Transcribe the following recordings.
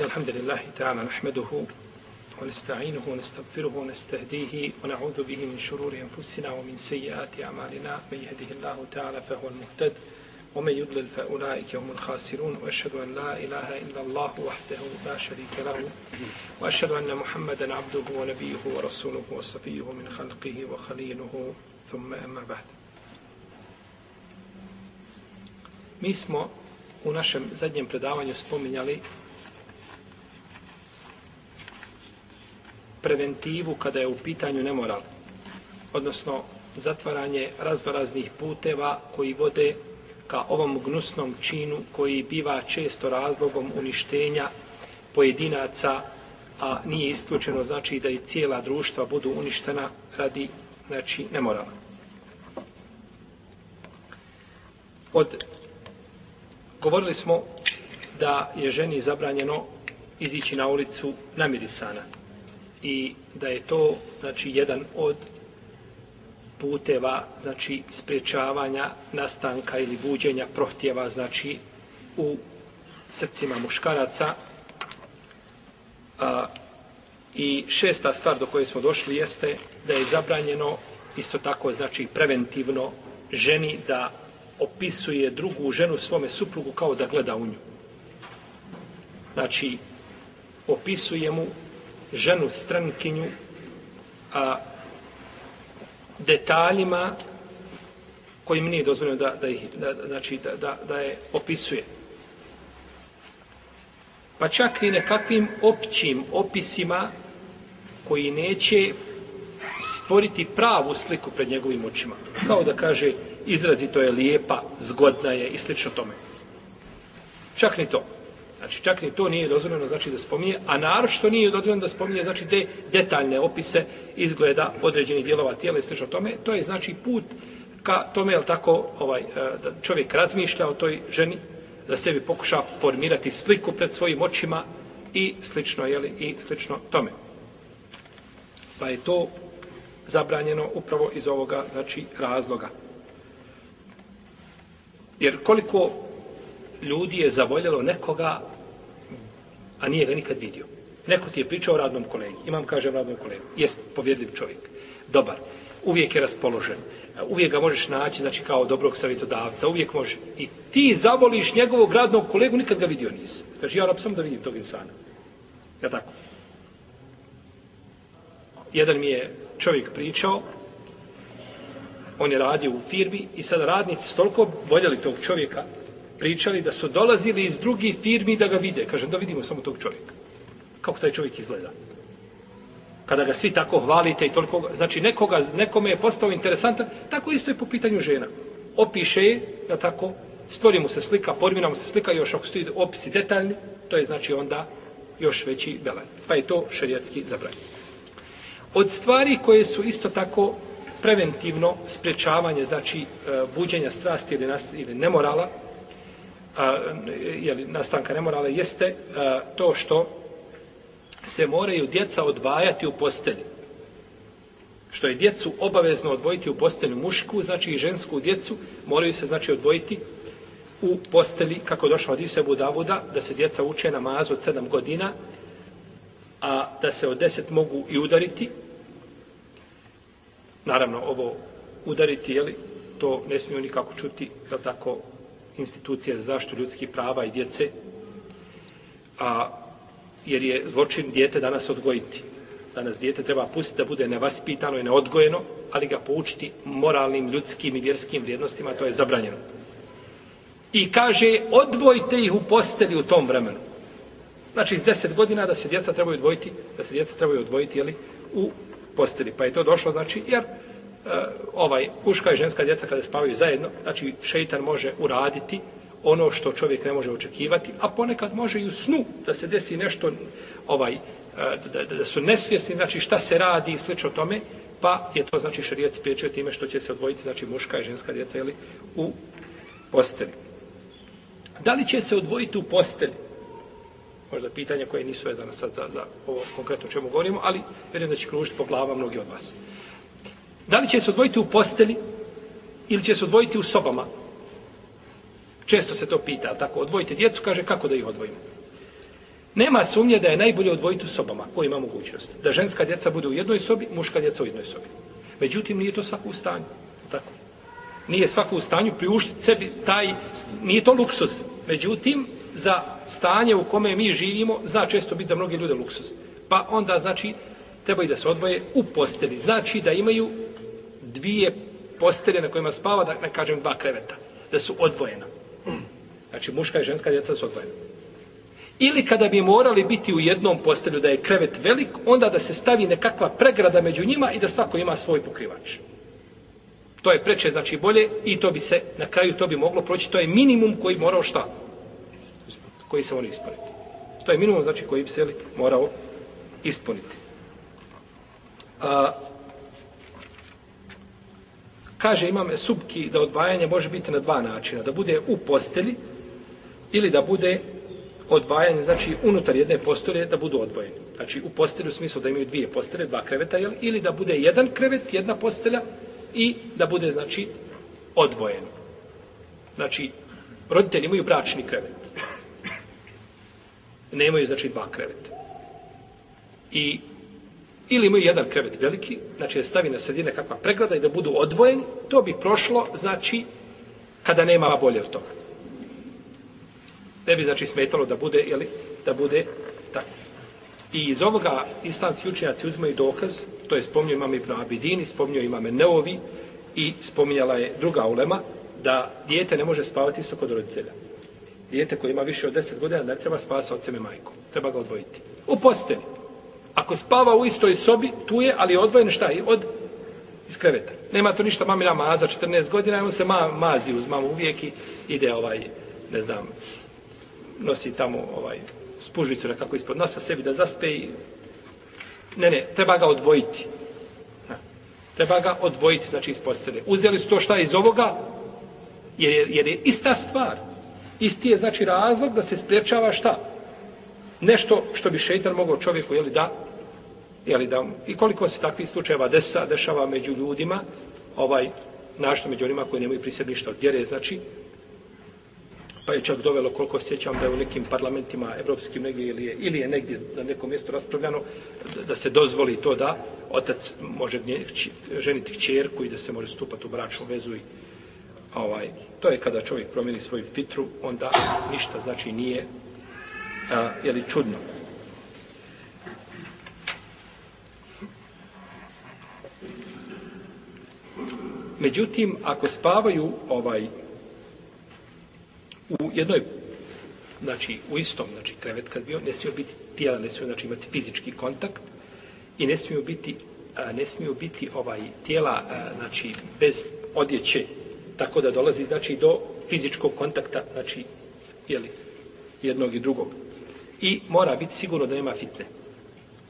إن الحمد لله تعالى نحمده ونستعينه ونستغفره ونستهديه ونعوذ به من شرور أنفسنا ومن سيئات أعمالنا. من يهده الله تعالى فهو المهتد ومن يضلل فأولئك هم الخاسرون. وأشهد أن لا إله إلا الله وحده لا شريك له وأشهد أن محمدا عبده ونبيه ورسوله وصفيه من خلقه وخليله. ثم أما بعد. Mi smo u našem zadnjem predavanju spominjali preventivu kada je u pitanju nemoral, odnosno zatvaranje raznoraznih puteva koji vode ka ovom gnusnom činu koji biva često razlogom uništenja pojedinaca, a nije isključeno znači da i cijela društva budu uništena radi znači nemorala. Od govorili smo da je ženi zabranjeno izići na ulicu namirisana i da je to znači jedan od puteva znači sprečavanja nastanka ili buđenja prohtjeva znači u srcima muškaraca a, i šesta stvar do koje smo došli jeste da je zabranjeno isto tako znači preventivno ženi da opisuje drugu ženu svome suprugu kao da gleda u nju. Znači, opisuje mu ženu strankinju a, detaljima kojim nije dozvoljeno da, da, ih, da, znači, da, da, da je opisuje. Pa čak i nekakvim općim opisima koji neće stvoriti pravu sliku pred njegovim očima. Kao da kaže, izrazito je lijepa, zgodna je i slično tome. Čak ni to. Znači, čak ni to nije dozvoljeno znači da spominje, a naročito nije dozvoljeno da spominje znači te detaljne opise izgleda određenih dijelova tijela i slično tome. To je znači put ka tome, jel tako, ovaj, e, da čovjek razmišlja o toj ženi, da sebi pokuša formirati sliku pred svojim očima i slično, jeli, i slično tome. Pa je to zabranjeno upravo iz ovoga, znači, razloga. Jer koliko ljudi je zavoljelo nekoga, a nije ga nikad vidio. Neko ti je pričao o radnom kolegi. Imam, kažem, radnom kolegu. Jest povjedljiv čovjek. Dobar. Uvijek je raspoložen. Uvijek ga možeš naći, znači, kao dobrog savjetodavca. Uvijek može. I ti zavoliš njegovog radnog kolegu, nikad ga vidio nisi. Kaže, ja sam da vidim tog insana. Ja tako. Jedan mi je čovjek pričao, on je radio u firmi i sada radnici toliko voljeli tog čovjeka, pričali da su dolazili iz drugih firmi da ga vide. Kažem, da vidimo samo tog čovjeka. Kako taj čovjek izgleda? Kada ga svi tako hvalite i toliko, znači nekoga, nekome je postao interesantan, tako isto je po pitanju žena. Opiše je, da tako, stvori mu se slika, formira mu se slika, još ako stoji opisi detaljni, to je znači onda još veći belaj. Pa je to šerijatski zabranjeno. Od stvari koje su isto tako preventivno sprečavanje, znači e, buđenja strasti ili, nas, ili nemorala, a, jeli, nastanka nemorala, jeste a, to što se moraju djeca odvajati u postelji. Što je djecu obavezno odvojiti u postelju mušku, znači i žensku djecu moraju se znači odvojiti u posteli, kako došlo od Isebu Davuda, da se djeca uče namazu od sedam godina, a da se od deset mogu i udariti, Naravno, ovo udariti, jeli, to ne smiju nikako čuti, je tako, institucije za zaštitu ljudskih prava i djece, a, jer je zločin dijete danas odgojiti. Danas dijete treba pustiti da bude nevaspitano i neodgojeno, ali ga poučiti moralnim, ljudskim i vjerskim vrijednostima, to je zabranjeno. I kaže, odvojite ih u posteli u tom vremenu. Znači, iz deset godina da se djeca trebaju odvojiti, da se djeca trebaju odvojiti, jeli, u posteli. Pa je to došlo, znači, jer Eh, ovaj, muška i ženska djeca kada spavaju zajedno, znači, šeitan može uraditi ono što čovjek ne može očekivati, a ponekad može i u snu da se desi nešto, ovaj, eh, da, da, da su nesvjesni, znači, šta se radi i slično tome, pa je to, znači, šerijat spriječio time što će se odvojiti, znači, muška i ženska djeca, ili u postelji. Da li će se odvojiti u postelji? možda pitanja koje nisu vezane sad za, za ovo konkretno čemu govorimo, ali vjerujem da će kružiti po glava mnogi od vas. Da li će se odvojiti u posteli ili će se odvojiti u sobama? Često se to pita, tako, odvojite djecu, kaže kako da ih odvojimo. Nema sumnje da je najbolje odvojiti u sobama, koji ima mogućnost. Da ženska djeca bude u jednoj sobi, muška djeca u jednoj sobi. Međutim, nije to svako u stanju. Tako. Nije svako u stanju priuštiti sebi taj, nije to luksus. Međutim, za stanje u kome mi živimo, zna često biti za mnoge ljude luksus. Pa onda, znači, treba da se odvoje u posteli. Znači da imaju dvije postelje na kojima spava, da ne kažem dva kreveta. Da su odvojena. Znači, muška i ženska djeca su odvojena. Ili kada bi morali biti u jednom postelju da je krevet velik, onda da se stavi nekakva pregrada među njima i da svako ima svoj pokrivač. To je preče, znači bolje i to bi se, na kraju to bi moglo proći, to je minimum koji morao šta? Koji se mora ispuniti. To je minimum, znači, koji bi se morao ispuniti. A, kaže imam subki da odvajanje može biti na dva načina. Da bude u posteli ili da bude odvajanje, znači unutar jedne postelje da budu odvojeni. Znači u postelju u smislu da imaju dvije postelje, dva kreveta, jel? ili da bude jedan krevet, jedna postelja i da bude, znači, odvojeno. Znači, roditelji imaju bračni krevet. Nemaju, znači, dva kreveta. I ili imaju jedan krevet veliki, znači da stavi na sredine kakva pregrada i da budu odvojeni, to bi prošlo, znači, kada nema bolje od toga ne bi znači smetalo da bude jeli, da bude tako. I iz ovoga islamski učenjaci uzmaju dokaz, to je spomnio imam Ibn Abidin, spomnio imam Neovi i spominjala je druga ulema, da dijete ne može spavati isto kod roditelja. Dijete koje ima više od 10 godina ne treba spavati sa ocem i majkom. Treba ga odvojiti. U postelji. Ako spava u istoj sobi, tu je, ali je odvojen šta je? Od iz kreveta. Nema to ništa, mamina maza 14 godina, on se ma, mazi uz mamu uvijek i ide ovaj, ne znam, nosi tamo ovaj spužvicu nekako ispod nosa sebi da zaspe i ne, ne, treba ga odvojiti. Ha. Treba ga odvojiti, znači iz postele. Uzeli su to šta iz ovoga, jer je, jer je ista stvar. Isti je znači razlog da se spriječava šta? Nešto što bi šeitan mogao čovjeku, jeli da, jeli da, i koliko se takvih slučajeva desa, dešava među ljudima, ovaj, našto među onima koji nemaju pri sebi ništa od vjere, znači, pa je čak dovelo koliko sjećam da je u nekim parlamentima evropskim negdje ili je, ili je negdje na nekom mjestu raspravljano da, da se dozvoli to da otac može ženiti kćerku i da se može stupati u bračnu vezu i ovaj, to je kada čovjek promijeni svoju fitru onda ništa znači nije a, je li čudno. Međutim, ako spavaju ovaj u jednoj znači u istom znači krevet kad bio ne smiju biti tijela ne smiju znači imati fizički kontakt i ne smiju biti a, ne smiju biti ovaj tijela a, znači bez odjeće tako da dolazi znači do fizičkog kontakta znači je li jednog i drugog. I mora biti sigurno da nema fitne.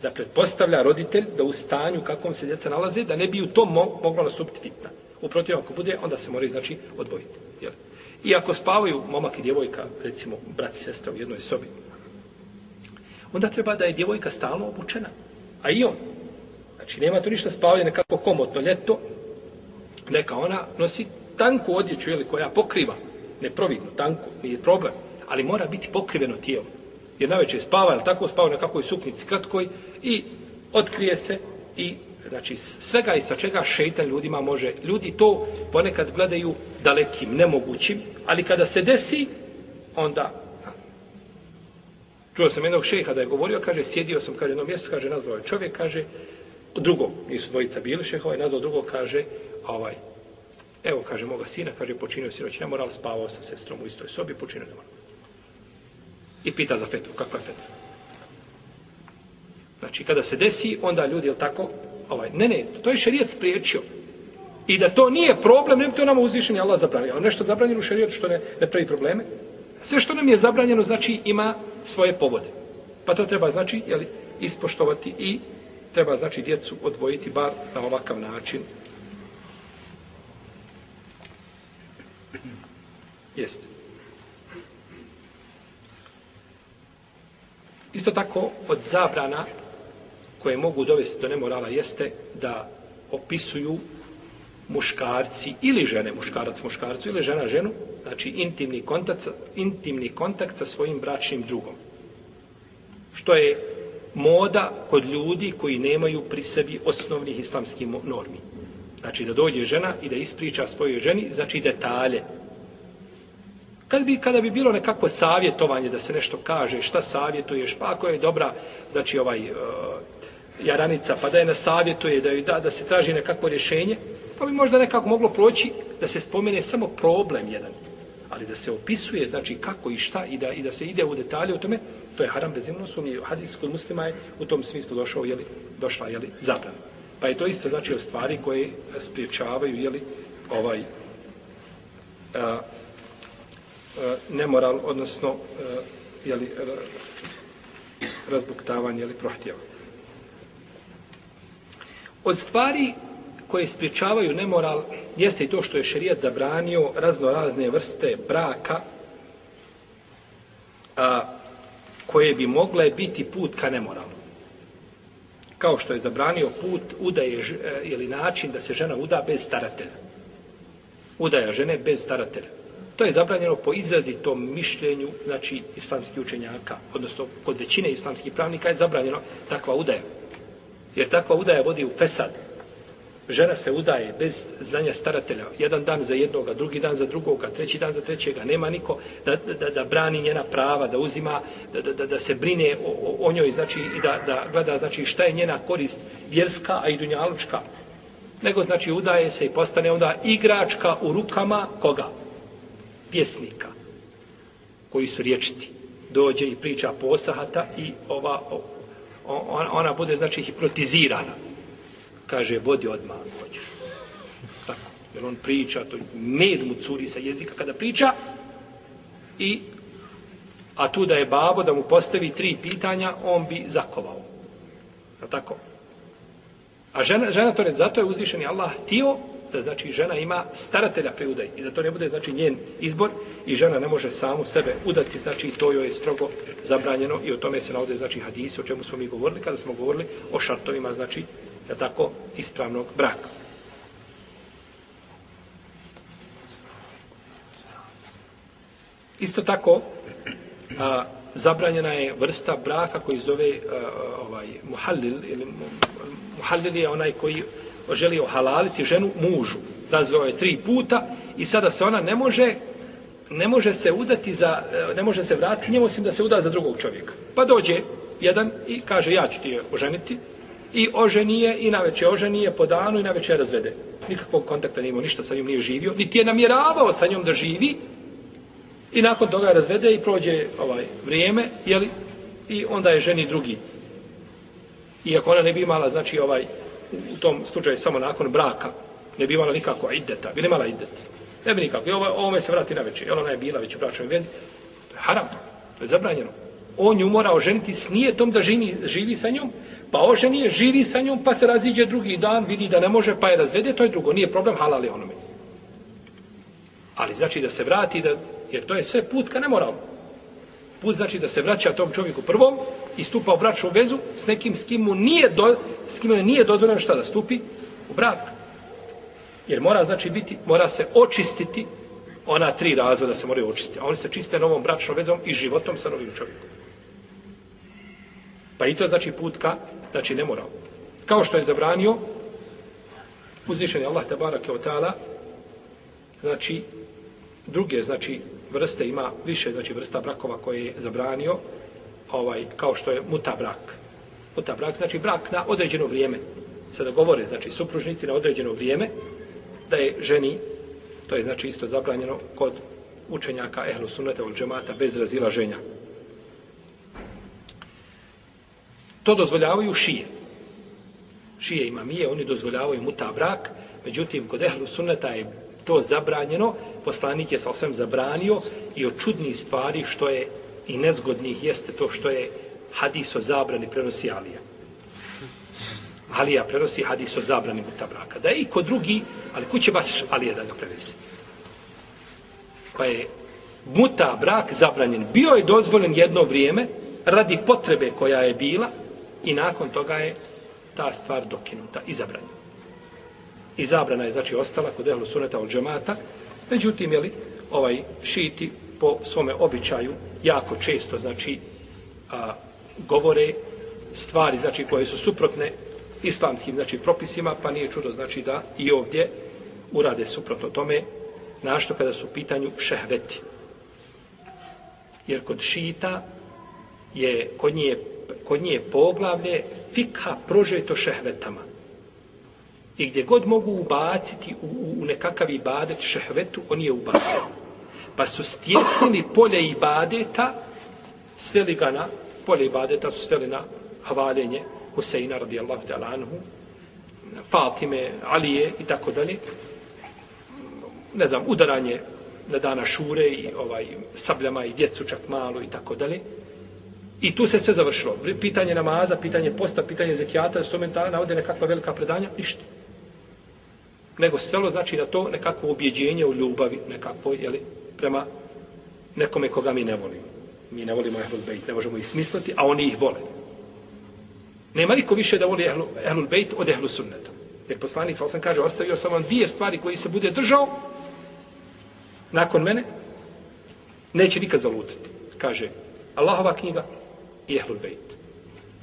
Da pretpostavlja roditelj da u stanju kakvom se djeca nalaze da ne bi u tom mo moglo nastupiti fitna uprotiv ako bude onda se mora znači odvojiti je I ako spavaju momak i djevojka, recimo brat i sestra u jednoj sobi, onda treba da je djevojka stalno obučena. A i on. Znači, nema to ništa spavanje nekako komotno ljeto, neka ona nosi tanku odjeću ili koja pokriva, neprovidno, tanku, nije problem, ali mora biti pokriveno tijelo. Jer najveće spava, ali tako spava na kakvoj suknici kratkoj i otkrije se i znači svega i sa čega šeitan ljudima može. Ljudi to ponekad gledaju dalekim, nemogućim, ali kada se desi, onda Čuo sam jednog šeha da je govorio, kaže, sjedio sam, kaže, jedno mjesto, kaže, nazvao je čovjek, kaže, drugog, nisu dvojica bili šeha, ovaj nazvao drugog, kaže, ovaj, evo, kaže, moga sina, kaže, počinio siroć, ne moral, spavao sa sestrom u istoj sobi, počinio ne moral. I pita za fetvu, kakva je fetva? Znači, kada se desi, onda ljudi, je tako, ovaj, ne, ne, to je šerijet spriječio. I da to nije problem, ne bi to nama uzvišen Allah zabranio. Ali nešto zabranjeno u šerijetu što ne, ne pravi probleme. Sve što nam je zabranjeno, znači, ima svoje povode. Pa to treba, znači, jeli, ispoštovati i treba, znači, djecu odvojiti bar na ovakav način. Jeste. Isto tako, od zabrana koje mogu dovesti do nemorala jeste da opisuju muškarci ili žene, muškarac muškarcu ili žena ženu, znači intimni kontakt, intimni kontakt sa svojim bračnim drugom. što je moda kod ljudi koji nemaju pri sebi osnovnih islamskih normi. Znači da dođe žena i da ispriča svojoj ženi, znači detalje. Kad bi, kada bi bilo nekako savjetovanje da se nešto kaže, šta savjetuješ, pa ako je dobra, znači ovaj uh, jaranica, pa da je na savjetuje, da, da, da se traži nekako rješenje, pa bi možda nekako moglo proći da se spomene samo problem jedan. Ali da se opisuje, znači kako i šta i da, i da se ide u detalje o tome, to je haram bez imenu sumnje. Hadis kod muslima je u tom smislu došao, jeli, došla, jeli, zabrana. Pa je to isto znači o stvari koje spriječavaju, jeli, ovaj, a, a, nemoral, odnosno, a, jeli, razbuktavanje, jeli, prohtjeva. Od stvari koje spriječavaju nemoral jeste i to što je šerijat zabranio razno razne vrste braka a, koje bi mogle biti put ka nemoralu. Kao što je zabranio put udaje e, ili način da se žena uda bez staratelja. Udaja žene bez staratelja. To je zabranjeno po izrazitom mišljenju znači islamskih učenjaka, odnosno kod većine islamskih pravnika je zabranjeno takva udaja. Jer takva udaja vodi u fesad, žena se udaje bez znanja staratelja, jedan dan za jednoga, drugi dan za drugoga, treći dan za trećega, nema niko da, da, da brani njena prava, da uzima, da, da, da se brine o, o, o njoj, znači, i da, da gleda, znači, šta je njena korist vjerska, a i dunjalučka. Nego, znači, udaje se i postane onda igračka u rukama koga? Pjesnika, koji su riječiti. Dođe i priča posahata i ova, ona, ona bude, znači, hipnotizirana kaže, vodi odmah, hoćeš. Tako, jer on priča, to med mu curi sa jezika kada priča, i, a tu da je babo, da mu postavi tri pitanja, on bi zakovao. Je tako? A žena, žena to red, zato je uzvišeni Allah htio da znači žena ima staratelja pri udaji i da to ne bude znači njen izbor i žena ne može samu sebe udati, znači to joj je strogo zabranjeno i o tome se navode znači hadisi o čemu smo mi govorili kada smo govorili o šartovima znači je tako, ispravnog braka. Isto tako, a, zabranjena je vrsta braka koji zove a, ovaj, muhallil, ili muhallil je onaj koji želio halaliti ženu mužu. Nazvao je tri puta i sada se ona ne može ne može se udati za, e, ne može se vratiti njemu osim da se uda za drugog čovjeka. Pa dođe jedan i kaže ja ću ti je oženiti, i oženije i naveče oženije po danu i naveče razvede. Nikakvog kontakta nije imao, ništa sa njom nije živio, niti je namjeravao sa njom da živi i nakon toga je razvede i prođe ovaj vrijeme, jeli, i onda je ženi drugi. Iako ona ne bi imala, znači, ovaj, u tom slučaju samo nakon braka, ne bi imala nikako ideta, bi ne imala idet. Ne bi nikako. I ovo, ovome se vrati na večer. Jer ona je bila već u bračnoj vezi. Haram. To je zabranjeno. On ju mora oženiti s nijetom da živi, živi sa njom, Pa oženi je, živi sa njom, pa se raziđe drugi dan, vidi da ne može, pa je razvede, to je drugo. Nije problem, halal je onome. Ali znači da se vrati, da, jer to je sve put ka nemoralno. Put znači da se vraća tom čovjeku prvom i stupa u bračnu vezu s nekim s kim mu nije, do, s kim mu nije dozvoljeno šta da stupi u brak. Jer mora znači biti, mora se očistiti ona tri razvoda se moraju očistiti. A oni se čiste novom bračnom vezom i životom sa novim čovjekom. Pa i to znači put ka znači ne mora. Kao što je zabranio uzvišeni Allah te barake ta'ala, znači druge znači vrste ima više znači vrsta brakova koje je zabranio ovaj kao što je muta brak. Muta brak znači brak na određeno vrijeme. Sada dogovore, znači supružnici na određeno vrijeme da je ženi to je znači isto zabranjeno kod učenjaka ehlu sunnete ul džemata bez razilaženja. To dozvoljavaju šije. Šije ima mije, oni dozvoljavaju muta brak, međutim, kod ehlu sunneta je to zabranjeno, poslanik je sa osvijem zabranio i od čudnih stvari što je i nezgodnih jeste to što je hadis o zabrani prenosi Alija. Alija prenosi hadis o zabrani muta braka. Da je i kod drugi, ali kuće baš Alija da ga prenese. Pa je muta brak zabranjen. Bio je dozvoljen jedno vrijeme radi potrebe koja je bila, I nakon toga je ta stvar dokinuta i zabranjena. I zabrana je, znači, ostala kod ehlu suneta od džemata. Međutim, jeli, ovaj šiti po svome običaju jako često, znači, a, govore stvari, znači koje su suprotne islamskim znači propisima, pa nije čudo znači da i ovdje urade suprotno tome, našto kada su u pitanju šehveti. Jer kod šita je kod nje, kod nje poglavlje fikha prožeto šehvetama. I gdje god mogu ubaciti u, u nekakav ibadet šehvetu, on je ubacio. Pa su stjesnili polje ibadeta, sveli ga na, polje ibadeta su sveli na havaljenje Huseina radijallahu ta'ala anhu, Fatime, Alije i tako dalje. Ne znam, udaranje na dana šure i ovaj sabljama i djecu čak malo i tako dalje. I tu se sve završilo. Pitanje namaza, pitanje posta, pitanje zekijata, su tome navode nekakva velika predanja, ništa. Nego svelo znači na to nekakvo objeđenje u ljubavi, nekakvo, jeli, prema nekome koga mi ne volimo. Mi ne volimo Ehlul Bejt, ne možemo ih smisliti, a oni ih vole. Nema niko više da voli Ehlul, Ehlul Bejt od Ehlu Sunneta. Jer poslanik, sal sam kaže, ostavio sam vam dvije stvari koji se bude držao nakon mene, neće nikad zalutiti. Kaže, Allahova knjiga i Ehlul Bejt.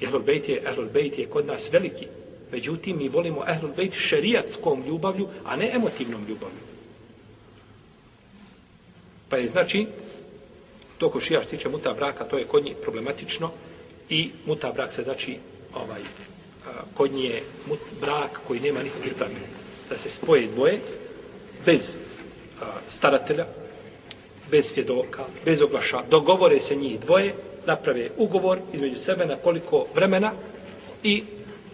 Ehlul Bejt je, Ehlul Bejt je kod nas veliki. Međutim, mi volimo Ehlul Bejt šerijatskom ljubavlju, a ne emotivnom ljubavlju. Pa je znači, to ko šija štiče muta braka, to je kod njih problematično i muta brak se znači ovaj, kod nje mut, brak koji nema nikakvih pravila. Da se spoje dvoje bez a, staratelja, bez svjedoka, bez oglaša, dogovore se njih dvoje, naprave ugovor između sebe na koliko vremena i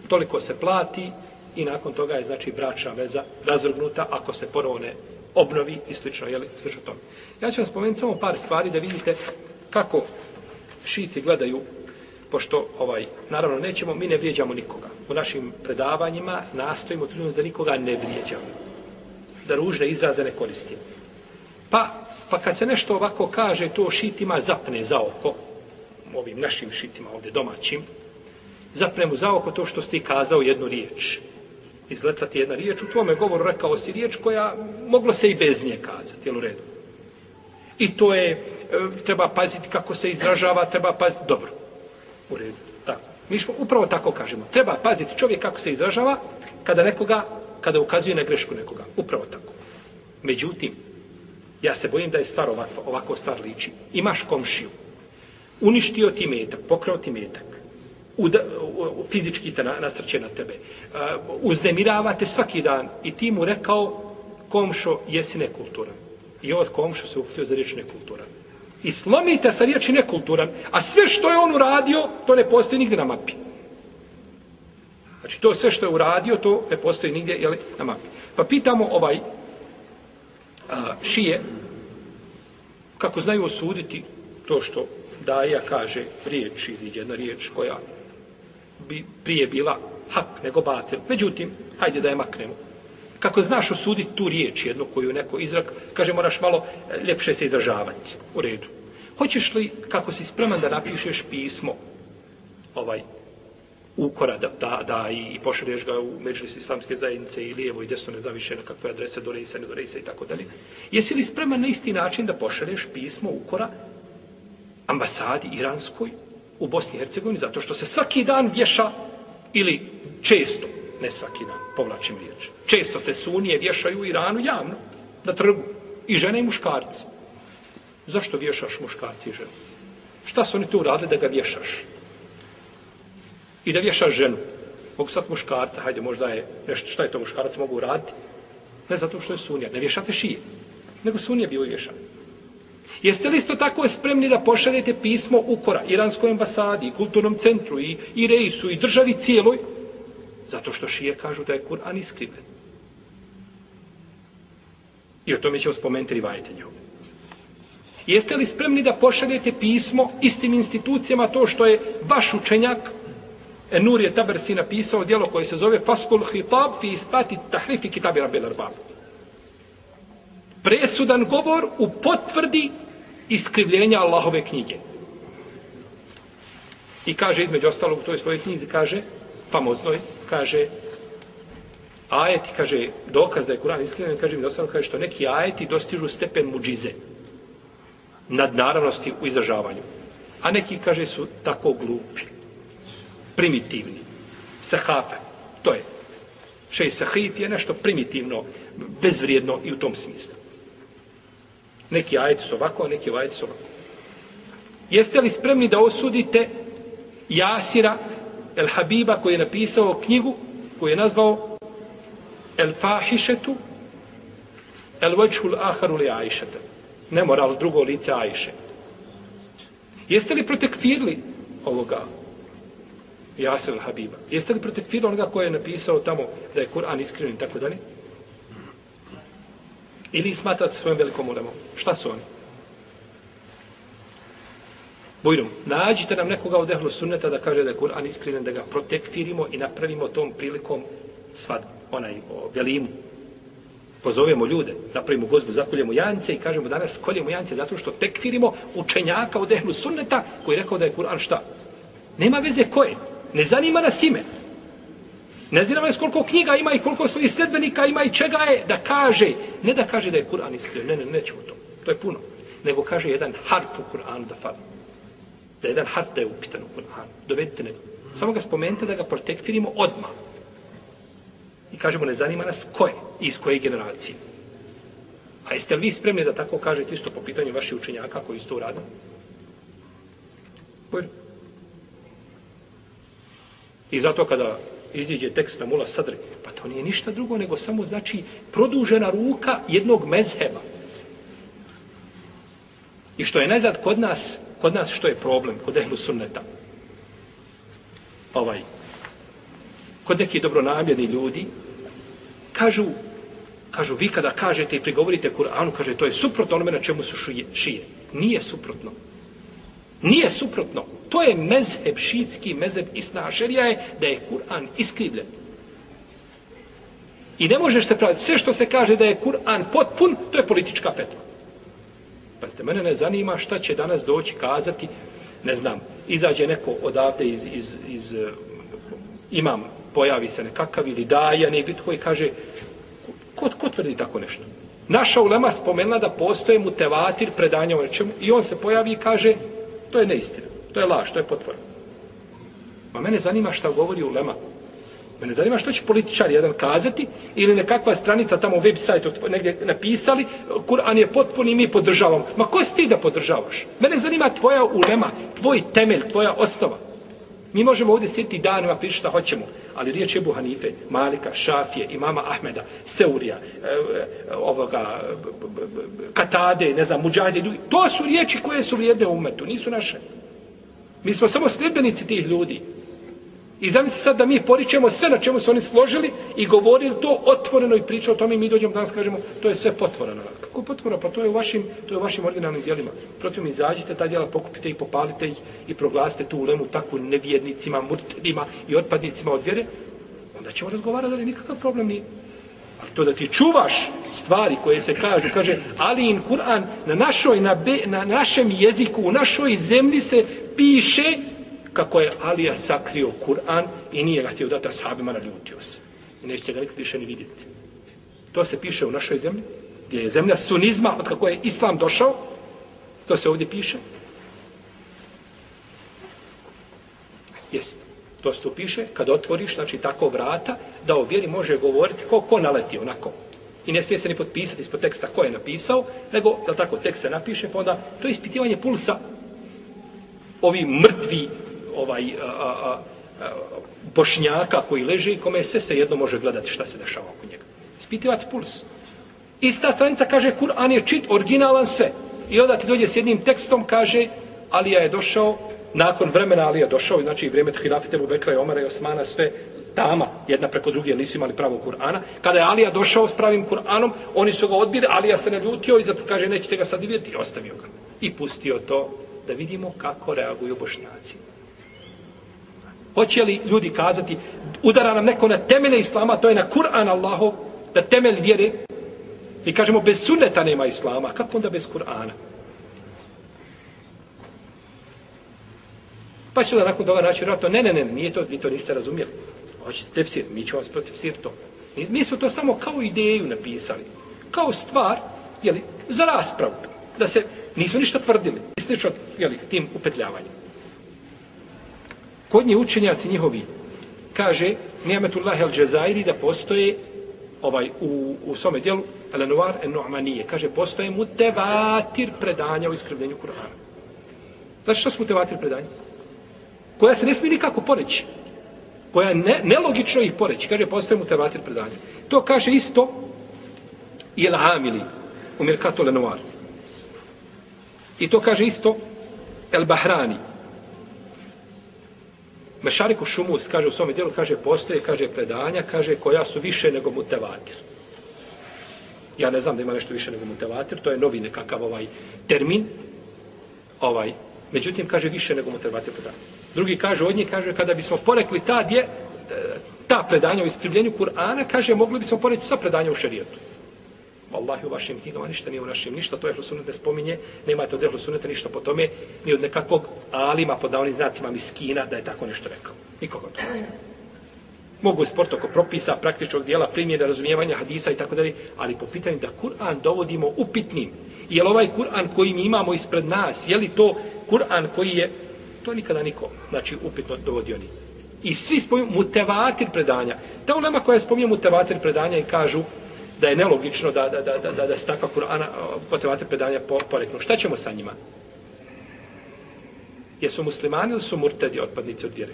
toliko se plati i nakon toga je znači bračna veza razvrgnuta ako se ponovo ne obnovi i slično, jeli, slično tome. Ja ću vam spomenuti samo par stvari da vidite kako šiti gledaju pošto ovaj naravno nećemo mi ne vrijeđamo nikoga u našim predavanjima nastojimo trudimo da nikoga ne vrijeđamo da ružne izraze ne koristimo pa pa kad se nešto ovako kaže to šitima zapne za oko ovim našim šitima ovdje domaćim zapremu za oko to što ste kazao jednu riječ izletati jedna riječ u tvome govoru rekao si riječ koja moglo se i bez nje kazati jel u redu i to je e, treba paziti kako se izražava treba paziti dobro U redu. Tako. Mi smo upravo tako kažemo. Treba paziti čovjek kako se izražava kada nekoga, kada ukazuje na grešku nekoga. Upravo tako. Međutim, ja se bojim da je stvar ovako, ovako stvar liči. Imaš komšiju. Uništio ti metak, pokrao ti metak. Uda, u, fizički te nasrće na tebe. Uh, uznemiravate svaki dan i ti mu rekao komšo, jesi nekulturan. I od komšo se uhtio za riječ nekulturan i slomite sa riječi nekulturan, a sve što je on uradio, to ne postoji nigdje na mapi. Znači, to sve što je uradio, to ne postoji nigdje jeli, na mapi. Pa pitamo ovaj a, šije, kako znaju osuditi to što Daja kaže riječ, iziđe jedna riječ koja bi prije bila hak nego batil. Međutim, hajde da je maknemo kako znaš osuditi tu riječ jednu koju neko izrak, kaže moraš malo e, ljepše se izražavati. U redu. Hoćeš li, kako si spreman da napišeš pismo, ovaj, ukora da, da, da i, i pošalješ ga u međulis islamske zajednice i lijevo i desno nezaviše na kakve adrese do rejsa, ne do rejsa i tako dalje. Jesi li spreman na isti način da pošalješ pismo ukora ambasadi iranskoj u Bosni i Hercegovini zato što se svaki dan vješa ili često ne svaki dan, povlačim riječ. Često se sunije vješaju u Iranu javno, na trgu, i žene i muškarci. Zašto vješaš muškarci i ženu? Šta su oni tu uradili da ga vješaš? I da vješaš ženu. Mogu sad muškarca, hajde možda je nešto, šta je to muškarac mogu uraditi? Ne zato što je sunija, ne vješate šije. Nego sunija bio vješan. Jeste li isto tako spremni da pošaljete pismo ukora Iranskoj ambasadi, kulturnom centru i, i rejsu i državi cijeloj, Zato što šije kažu da je Kur'an iskrivljen. I o tome ćemo spomenuti rivajete njom. Jeste li spremni da pošaljete pismo istim institucijama to što je vaš učenjak Enur je Tabersi napisao dijelo koje se zove Faskul Hitab fi ispati tahrifi kitabi Rabbil Arbab. Presudan govor u potvrdi iskrivljenja Allahove knjige. I kaže između ostalog u toj svojoj knjizi kaže famoznoj, kaže, ajeti, kaže, dokaz da je Kur'an iskrivljen, kaže mi ostalog, kaže što neki ajeti dostižu stepen muđize, nad naravnosti u izražavanju. A neki, kaže, su tako glupi. Primitivni. Sahafe. To je. Šej sahif je nešto primitivno, bezvrijedno i u tom smislu. Neki ajeti su ovako, a neki ajeti su ovako. Jeste li spremni da osudite Jasira El Habiba koji je napisao knjigu koju je nazvao El Fahišetu El Vajhul Aharu li Ajšete. Nemoral drugo lice Ajše. Jeste li protekfirli ovoga Jasir El Habiba? Jeste li protekfirli onoga koji je napisao tamo da je Kur'an iskren i tako dalje? Ili smatrate svojom velikom ulemom? Šta su oni? Bujrum, nađite nam nekoga od ehlu sunneta da kaže da je Kur'an iskriven, da ga protekfirimo i napravimo tom prilikom svad, onaj, o, velimu. Pozovemo ljude, napravimo gozbu, zakoljemo jance i kažemo danas koljemo jance zato što tekfirimo učenjaka od ehlu sunneta koji je rekao da je Kur'an šta? Nema veze koje. Ne zanima nas ime. Ne znam nas koliko knjiga ima i koliko svojih sledbenika ima i čega je da kaže. Ne da kaže da je Kur'an iskren. Ne, ne, nećemo to. To je puno. Nego kaže jedan harf u Kur'anu da fali da jedan harf da je upitan u Kur'anu. Dovedite ne. Samo ga spomenite da ga protekfirimo odmah. I kažemo, ne zanima nas ko je i iz koje generacije. A jeste li vi spremni da tako kažete isto po pitanju vaših učenjaka koji su to uradili? Bojno. I zato kada iziđe tekst na mula sadri, pa to nije ništa drugo, nego samo znači produžena ruka jednog mezheba. I što je najzad kod nas, kod nas što je problem, kod ehlu sunneta. Ovaj, kod nekih dobronamjerni ljudi, kažu, kažu, vi kada kažete i prigovorite Kur'anu, kaže, to je suprotno onome na čemu su šije. šije. Nije suprotno. Nije suprotno. To je mezheb šitski mezheb isnašerija je da je Kur'an iskrivljen. I ne možeš se praviti. Sve što se kaže da je Kur'an potpun, to je politička fetva. Pa mene ne zanima šta će danas doći kazati, ne znam, izađe neko odavde iz, iz, iz eh, imam, pojavi se nekakav ili daja, ne bit koji kaže, ko, ko tvrdi tako nešto? Naša ulema spomenula da postoje mutevatir predanja o nečemu i on se pojavi i kaže, to je neistina, to je laž, to je potvor. Ma pa mene zanima šta govori ulema. Mene zanima što će političar jedan kazati ili nekakva stranica tamo web sajtu negdje napisali, Kur'an je potpun i mi podržavamo. Ma ko si ti da podržavaš? Mene zanima tvoja ulema, tvoj temelj, tvoja osnova. Mi možemo ovdje sjetiti danima pričati šta hoćemo, ali riječ je Buhanife, Malika, Šafije, imama Ahmeda, Seurija, e, e ovoga, Katade, ne znam, Muđade. To su riječi koje su vrijedne u umetu, nisu naše. Mi smo samo sljedbenici tih ljudi. I zamisli sad da mi poričemo sve na čemu su oni složili i govorili to otvoreno i priča o tome i mi dođemo danas kažemo to je sve potvoreno. Kako potvoreno? Pa to je u vašim, to je u vašim originalnim dijelima. Protiv mi izađite ta dijela, pokupite i popalite ih i proglasite tu ulemu takvu nevjernicima, murtedima i otpadnicima od vjere. Onda ćemo razgovarati da li nikakav problem nije. Ali to da ti čuvaš stvari koje se kažu, kaže Ali in Kur'an na, našoj, na, be, na našem jeziku, u našoj zemlji se piše kako je Alija sakrio Kur'an i nije ga htio dati ashabima, naljutio se. I nećete ga nikad više ni vidjeti. To se piše u našoj zemlji, gdje je zemlja sunizma, od kako je Islam došao, to se ovdje piše. Jest. To se tu piše, kad otvoriš, znači tako vrata, da o vjeri može govoriti ko, ko naleti onako. I ne smije se ni potpisati ispod teksta ko je napisao, nego, da tako, tekst se napiše, pa onda to je ispitivanje pulsa ovi mrtvi ovaj a, a, a, bošnjaka koji leži i kome se sve jedno može gledati šta se dešava oko njega. Ispitivati puls. Ista stranica kaže Kur'an je čit, originalan sve. I onda ti dođe s jednim tekstom, kaže Alija je došao, nakon vremena Alija došao, znači vrijeme Hilafite Bubekra i Omara i Osmana, sve tama, jedna preko druge, nisu imali pravo Kur'ana. Kada je Alija došao s pravim Kur'anom, oni su ga odbili, Alija se ne ljutio i zato kaže nećete ga sad vidjeti i ostavio ga. I pustio to da vidimo kako reaguju bošnjaci. Hoće li ljudi kazati, udara nam neko na temelje Islama, to je na Kur'an Allahov, na temelj vjere. I kažemo, bez sunneta nema Islama. Kako onda bez Kur'ana? Pa ću da nakon toga naći vratno, ne, ne, ne, nije to, vi to niste razumjeli. Hoćete tefsir, mi ćemo vas protefsir to. Mi, mi smo to samo kao ideju napisali. Kao stvar, jeli, za raspravu. Da se Nismo ništa tvrdili. I slično, jeli, tim upetljavanjem. Kod njih učenjaci njihovi kaže Nijametullah al-Džezairi da postoje ovaj, u, u svome dijelu Elenuar en Nu'manije. Kaže, postoje mutevatir predanja u iskrivljenju Kur'ana. Znači, što su tevatir predanja? Koja se ne smije nikako poreći. Koja je ne, nelogično ih poreći. Kaže, postoje mutevatir predanja. To kaže isto i El Amili u Mirkatu Lenoir. I to kaže isto El Bahrani. Mešariku Šumus kaže u svome dijelu, kaže, postoje, kaže, predanja, kaže, koja su više nego mutevatir. Ja ne znam da ima nešto više nego mutevatir, to je novi nekakav ovaj termin, ovaj, međutim, kaže, više nego mutevatir predanja. Drugi kaže, od njih, kaže, kada bismo porekli ta, dje, ta predanja u iskrivljenju Kur'ana, kaže, mogli bismo poreći sa predanja u šerijetu. Wallahi u vašim knjigama ništa nije u našim, ništa to je Ehlusunet ne spominje, nemate od Ehlusuneta ništa po tome, ni od nekakvog alima pod davnim znacima miskina da je tako nešto rekao. Nikoga to. Mogu sport oko propisa, praktičnog dijela, primjene, razumijevanja hadisa i tako dalje, ali po pitanju da Kur'an dovodimo upitnim, je li ovaj Kur'an koji mi imamo ispred nas, je li to Kur'an koji je, to nikada niko, znači upitno dovodio ni. I svi spominju mutevatir predanja. Ta ulema koja spominje mutevatir predanja i kažu, da je nelogično da, da, da, da, da, da se takva Kur'ana potevate predanja po, poreknu. Šta ćemo sa njima? Jesu muslimani ili su murtedi otpadnici od vjere?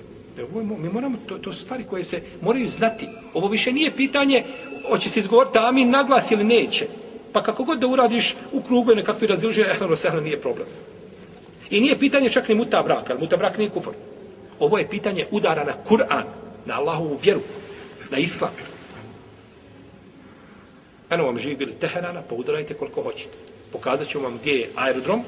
Mi moramo, to, to su stvari koje se moraju znati. Ovo više nije pitanje hoće se izgovoriti amin naglas ili neće. Pa kako god da uradiš u krugu nekakvi razilže, ono se nije problem. I nije pitanje čak ni muta braka, muta brak nije kufor. Ovo je pitanje udara na Kur'an, na Allahovu vjeru, na islam. Eno vam živi bili Teherana, pa udarajte koliko hoćete. Pokazat ću vam gdje je aerodrom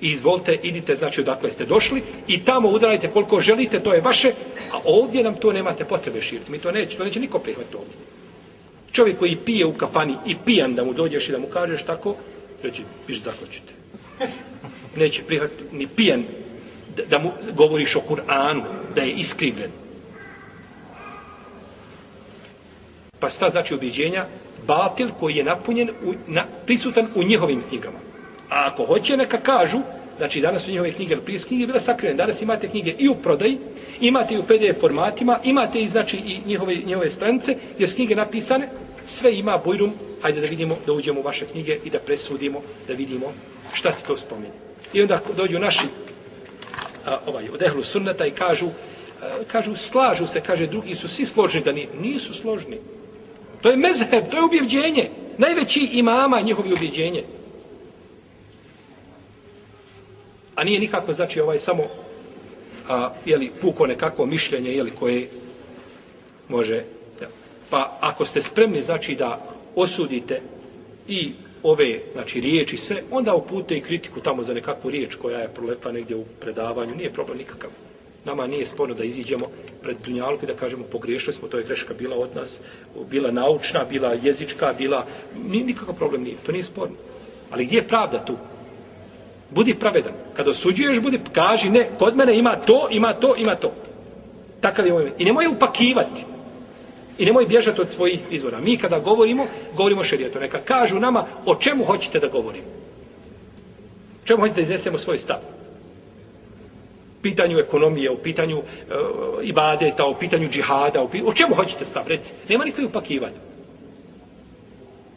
i izvolite, idite, znači odakle ste došli i tamo udarajte koliko želite, to je vaše, a ovdje nam to nemate potrebe širiti. Mi to neće, to neće niko prihvatiti ovdje. Čovjek koji pije u kafani i pijan da mu dođeš i da mu kažeš tako, reći, piš zakočite. Neće prihvatiti ni pijan da, da mu govoriš o Kur'anu, da je iskrivljen. Pa šta znači objeđenja? Batil koji je napunjen, u, na, prisutan u njihovim knjigama. A ako hoće, neka kažu, znači danas su njihove knjige, prije knjige bile sakrivene, danas imate knjige i u prodaji, imate i u PDF formatima, imate i znači i njihove, njihove stranice, gdje su knjige napisane, sve ima bujrum, hajde da vidimo, da uđemo u vaše knjige i da presudimo, da vidimo šta se to spominje. I onda dođu naši a, ovaj, od ehlu sunnata i kažu, a, kažu, slažu se, kaže, drugi su svi složni da ni, nisu složni. To je mezheb, to je ubjeđenje. Najveći imama njihovi ubjeđenje. A nije nikako, znači, ovaj samo a, jeli, puko nekakvo mišljenje, jeli, koje može... Ja. Pa ako ste spremni, znači, da osudite i ove, znači, riječi sve, onda upute i kritiku tamo za nekakvu riječ koja je proletla negdje u predavanju. Nije problem nikakav. Nama nije sporno da iziđemo pred Dunjalku i da kažemo pogriješili smo, to je greška bila od nas, bila naučna, bila jezička, bila... Nikakav problem nije, to nije sporno. Ali gdje je pravda tu? Budi pravedan. Kad osuđuješ, budi, kaži, ne, kod mene ima to, ima to, ima to. Takav je moj I nemoj upakivati. I nemoj bježati od svojih izvora. Mi kada govorimo, govorimo šerijeto. Neka kažu nama o čemu hoćete da govorimo. Čemu hoćete da iznesemo svoj stav pitanju ekonomije, u pitanju uh, ibadeta, u pitanju džihada, u, pitanju, o čemu hoćete stav, reci? Nema nikakve upakivanja.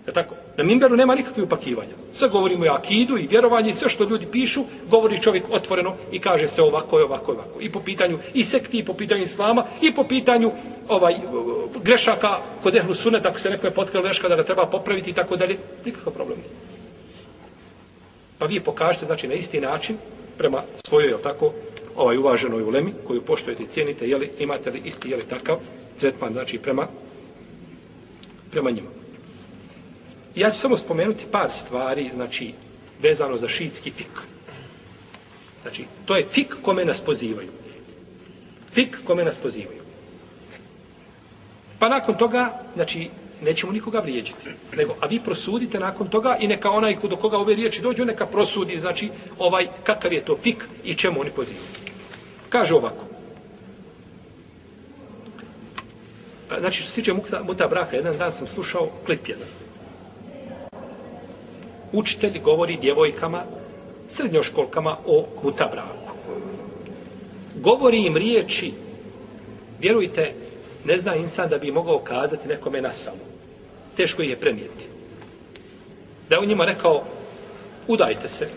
Je tako? Na Mimberu nema nikakve upakivanja. Sve govorimo i akidu i vjerovanje i sve što ljudi pišu, govori čovjek otvoreno i kaže se ovako i ovako i ovako. I po pitanju i sekti, i po pitanju islama, i po pitanju ovaj grešaka kod ehlu suneta, ako se nekome potkrilo greška da ga treba popraviti i tako dalje. Nikakav problem nije. Pa vi pokažete, znači, na isti način, prema svojoj, je tako, ovaj uvaženoj ulemi koju poštujete i cijenite, jeli, imate li isti jeli, takav tretman, znači prema, prema njima. Ja ću samo spomenuti par stvari, znači, vezano za šiitski fik. Znači, to je fik kome nas pozivaju. Fik kome nas pozivaju. Pa nakon toga, znači, nećemo nikoga vrijeđati. Nego, a vi prosudite nakon toga i neka onaj do koga ove riječi dođu, neka prosudi, znači, ovaj, kakav je to fik i čemu oni pozivaju. Kaže ovako. Znači, što se tiče muta, muta braka, jedan dan sam slušao klip jedan. Učitelj govori djevojkama srednjoškolkama o muta braku. Govori im riječi, vjerujte, ne zna insan da bi mogao kazati nekome na samo. Teško ih je prenijeti. Da je u njima rekao, udajte se,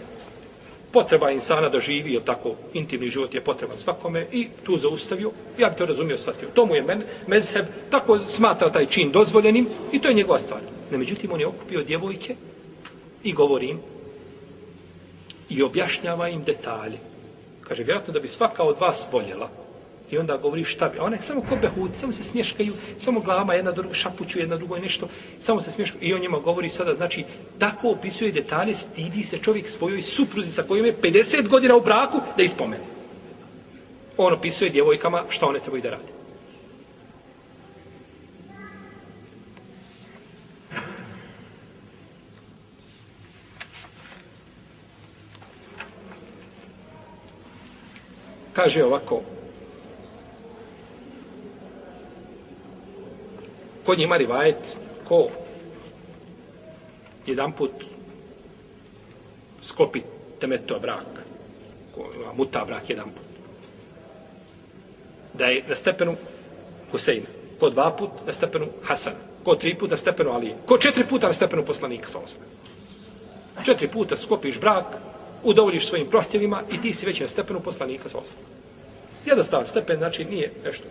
potreba insana da živi, je tako, intimni život je potreban svakome i tu zaustavio, ja bi to razumio, shvatio. To mu je men, mezheb, tako smatra taj čin dozvoljenim i to je njegova stvar. Ne, međutim, on je okupio djevojke i govori im i objašnjava im detalje. Kaže, vjerojatno da bi svaka od vas voljela, I onda govori šta bi. A one samo ko behud, samo se smješkaju, samo glavama jedna druga šapuću, jedna drugoj nešto, samo se smješkaju. I on njima govori sada, znači, tako opisuje detalje, stidi se čovjek svojoj supruzi sa kojom je 50 godina u braku da ispomene. On opisuje djevojkama šta one trebaju da rade. Kaže ovako, Kod njima rivajet ko jedan put skopi temeto brak, ko ima muta brak jedan put. Da je na stepenu Huseina, ko dva put na stepenu Hasana, ko tri put na stepenu Alije, ko četiri puta na stepenu poslanika sa osam. Četiri puta skopiš brak, udovoljiš svojim prohtjevima i ti si već na stepenu poslanika sa osam. Jednostavan stepen, znači nije nešto,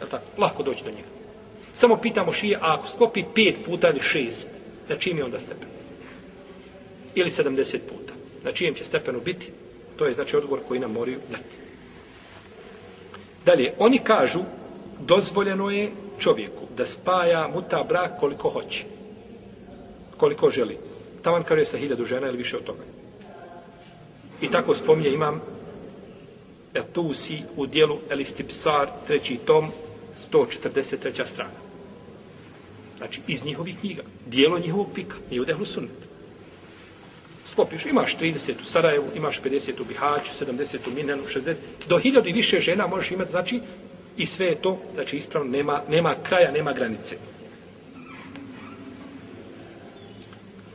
je tako, lako doći do njega. Samo pitamo šije, a ako sklopi pet puta ili šest, na čim je onda stepen? Ili sedamdeset puta. Na čijem će stepenu biti? To je znači odgovor koji nam moraju dati. Dalje, oni kažu, dozvoljeno je čovjeku da spaja muta brak koliko hoće. Koliko želi. Taman kaže sa hiljadu žena ili više od toga. I tako spominje imam Etusi u dijelu Elistipsar, treći tom, 143. strana. Znači, iz njihovih knjiga. Dijelo njihovog fika. Nije u sunnet. Sklopiš, imaš 30 u Sarajevu, imaš 50 u Bihaću, 70 u Minenu, 60. Do hiljadu i više žena možeš imati, znači, i sve je to, znači, ispravno, nema, nema kraja, nema granice.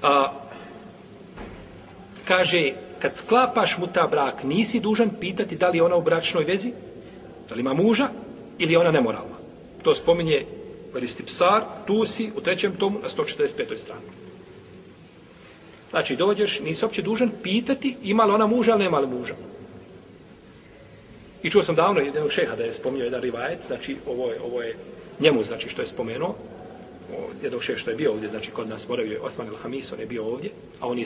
A, kaže, kad sklapaš mu ta brak, nisi dužan pitati da li je ona u bračnoj vezi, da li ima muža, ili je ona nemoralna. To spominje Velistipsar, tu si u trećem tomu na 145. strani. Znači, dođeš, nisi opće dužan pitati ima li ona muža ili nema li muža. I čuo sam davno jednog šeha da je spominjao jedan rivajec, znači ovo je, ovo je njemu, znači što je spomenuo, jednog šeha što je bio ovdje, znači kod nas moravio je Osman el-Hamis, on je bio ovdje, a on je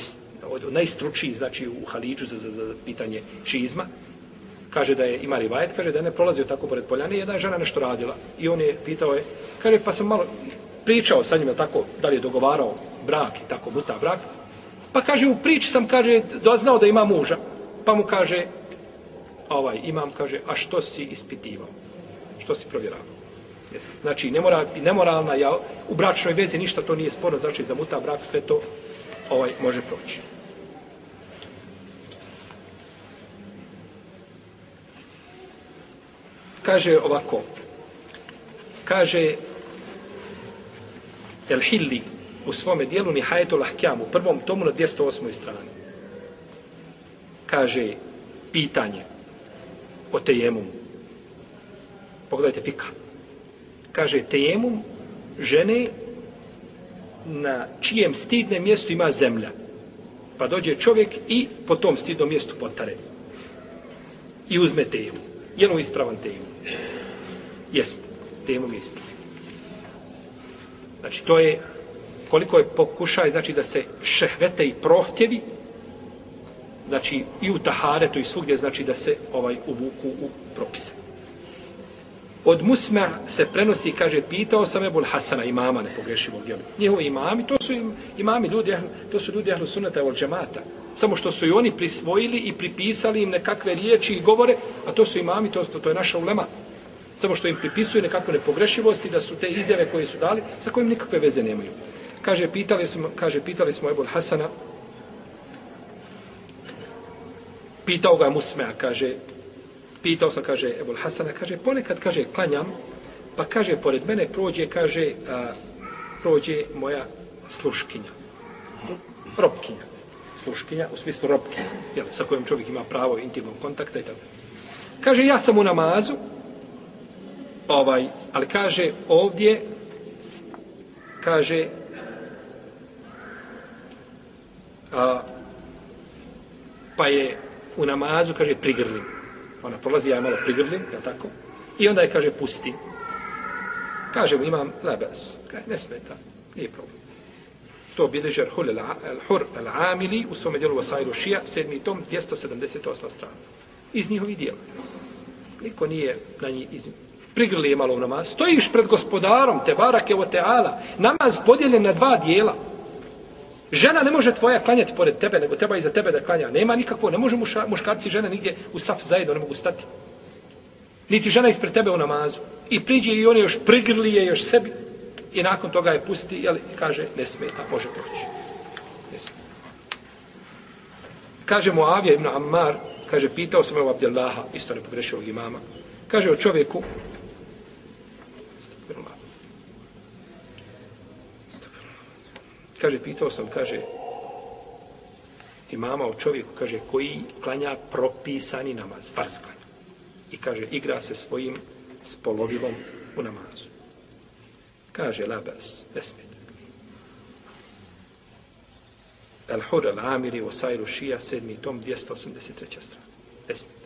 najstručiji, znači u Halidžu za, za, za pitanje šizma, kaže da je ima rivajet, kaže da je ne prolazio tako pored poljane, jedna je žena nešto radila. I on je pitao je, kaže, pa sam malo pričao sa njima tako, da li je dogovarao brak i tako, buta brak. Pa kaže, u priči sam, kaže, doznao da ima muža. Pa mu kaže, ovaj, imam, kaže, a što si ispitivao? Što si provjeravao? Jesi. Znači, nemora, nemoralna, ja, u bračnoj vezi ništa to nije sporo, znači za muta brak sve to ovaj može proći. Kaže ovako. Kaže El Hilli u svome dijelu Nihajetul Ahkjam u prvom tomu na 208. strani. Kaže pitanje o tejemumu. pogledajte fika. Kaže tejemum žene na čijem stidnem mjestu ima zemlja. Pa dođe čovjek i po tom stidnom mjestu potare. I uzme tejemum. Je li ispravan tejemum? Jest, temom je isto. Znači, to je koliko je pokušaj, znači da se šehvete i prohtjevi, znači i u taharetu i svugdje, znači da se ovaj uvuku u propise. Od Musma se prenosi, kaže, pitao sam Ebul Hasana, imama, ne pogrešimo, jel? Njihovi imami, to su imami ljudi, to su ljudi ahlu sunata od džemata. Samo što su i oni prisvojili i pripisali im nekakve riječi i govore, a to su imami, to, to, to je naša ulema samo što im pripisuje nekakve nepogrešivosti da su te izjave koje su dali sa kojim nikakve veze nemaju. Kaže pitali smo, kaže pitali smo Ebul Hasana pitao ga Musmea, kaže pitao sam, kaže Ebul Hasana, kaže ponekad, kaže, klanjam, pa kaže, pored mene prođe, kaže, a, prođe moja sluškinja, robkinja. sluškinja, u smislu robke, jel, sa kojom čovjek ima pravo intimnog kontakta i tako. Kaže, ja sam u namazu, ovaj, ali kaže ovdje, kaže, a, pa je u namazu, kaže, prigrlim. Ona prolazi, ja je malo prigrlim, je tako? I onda je, kaže, pusti. Kaže mu, imam lebes. Kaže, ne smeta, nije problem. To bilježi Al-Hur Al-Amili u svome dijelu Vasailu Šija, sedmi tom, 278. strana. Iz njihovi dijela. Niko nije na njih iz Prigrli je malo u namaz. Stojiš pred gospodarom, te barake o teala. Namaz podijeljen na dva dijela. Žena ne može tvoja klanjati pored tebe, nego treba i za tebe da klanja. Nema nikakvo, ne može muša, muškarci i žene nigdje u saf zajedno, ne mogu stati. Niti žena ispred tebe u namazu. I priđe i on još prigrli je još sebi. I nakon toga je pusti, jel, i kaže, ne smeta, može proći. Ne smeta. Kaže mu Avija ibn Ammar, kaže, pitao sam je u Abdellaha, isto ne pogrešio imama, kaže o čovjeku, kaže, pitao sam, kaže, imama o čovjeku, kaže, koji klanja propisani namaz, farz klanja. I kaže, igra se svojim spolovilom u namazu. Kaže, labas, ne. El Hur al Amiri u Sajru Šija, sedmi tom, 283. strana. Ne smijete.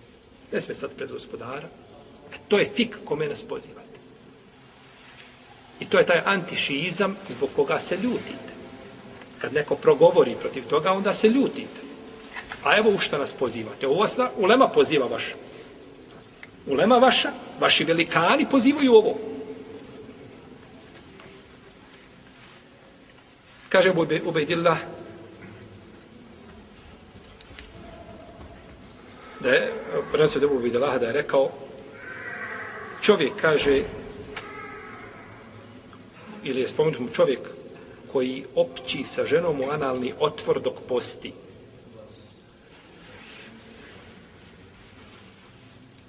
Ne sad pred gospodara. E, to je fik kome nas pozivate. I to je taj antišizam zbog koga se ljutite. Kad neko progovori protiv toga, onda se ljutite. A evo u šta nas pozivate. Ovo vas ulema poziva vaša. Ulema vaša, vaši velikani pozivaju ovo. Kaže Ubejdillah da je, prenosio da je Ubejdillah da je rekao čovjek kaže ili je spomenut mu čovjek koji opći sa ženom u analni otvor dok posti.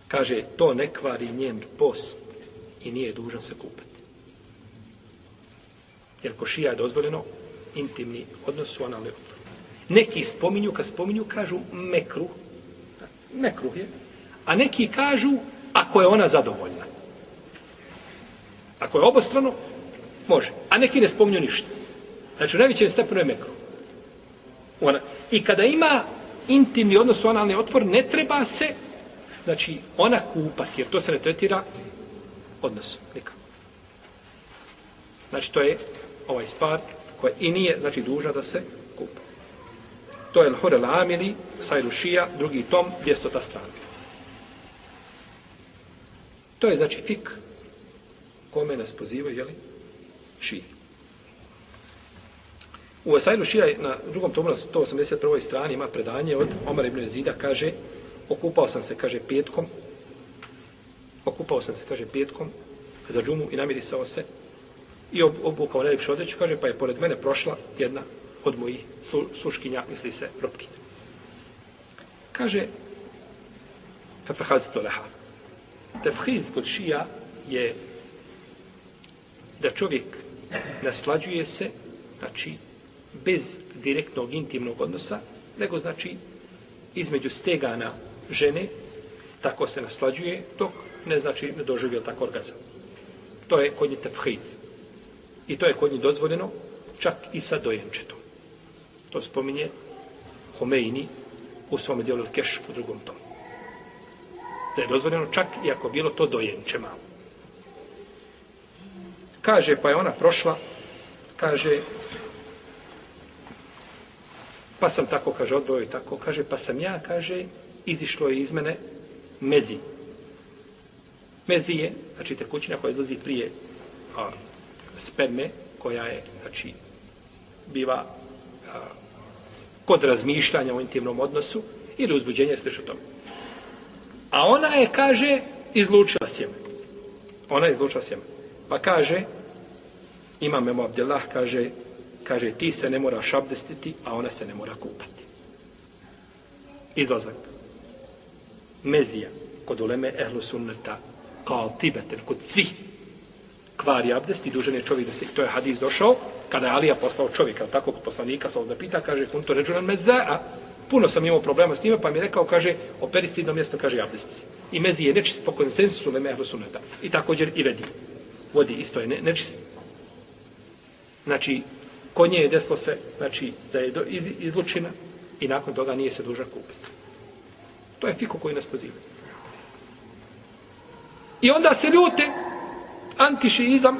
Kaže, to ne kvari njen post i nije dužan se kupati. Jer ko šija je dozvoljeno, intimni odnos u analni otvor. Neki spominju, kad spominju, kažu mekru. Mekru je. A neki kažu, ako je ona zadovoljna. Ako je obostrano, može. A neki ne spominju ništa. Znači, u najvećem stepenu je mekru. Ona. I kada ima intimni odnos u analni otvor, ne treba se, znači, ona kupati, jer to se ne tretira odnos. Nikako. Znači, to je ovaj stvar koja i nije, znači, duža da se kupa. To je Al-Hur Amili, Sajlu Šija, drugi tom, 200 strana. To je, znači, fik kome nas pozivaju, jeli, šiji. U Esailu Šija na drugom tomu na 181. strani ima predanje od Omar ibn Zida, kaže, okupao sam se, kaže, petkom, okupao sam se, kaže, petkom za džumu i namirisao se i obukao najljepšu odreću, kaže, pa je pored mene prošla jedna od mojih sluškinja, misli se, ropkinja. Kaže, Fafahaz to leha. Tefhiz kod šija je da čovjek naslađuje se, znači, bez direktnog intimnog odnosa, nego znači između stegana žene, tako se naslađuje, dok ne znači ne doživio tako orgazam. To je kod nje tefhiz. I to je kod nje dozvoljeno čak i sa dojenčetom. To spominje Homeini u svom dijelu Keš u drugom tomu. Da je dozvoljeno čak i ako bilo to dojenče malo. Kaže, pa je ona prošla, kaže, Pa sam tako, kaže, odvojio i tako, kaže, pa sam ja, kaže, izišlo je iz mene mezi. Mezi je, znači, tekućina koja izlazi prije a, sperme, koja je, znači, biva a, kod razmišljanja o intimnom odnosu ili uzbuđenja slično tome. A ona je, kaže, izlučila sjeme. Ona je izlučila sjeme. Pa kaže, imam Memo Abdelah, kaže, kaže ti se ne moraš abdestiti, a ona se ne mora kupati. Izlazak. Mezija kod uleme ehlu sunneta kao tibeten kod svih kvari abdest i dužan je čovjek da se, to je hadis došao, kada je Alija poslao čovjeka, tako kod poslanika, sa da pita, kaže, kun to ređunan medza'a, puno sam imao problema s time, pa mi je rekao, kaže, operi stidno mjesto, kaže, abdest I mezi je nečist po konsensusu leme ehlu sunneta. I također i vedi. Vodi isto je ne, nečist. Znači, konje je deslo se, znači, da je do, iz, izlučina i nakon toga nije se duža kupiti. To je fiko koji nas poziva. I onda se ljute, antišiizam,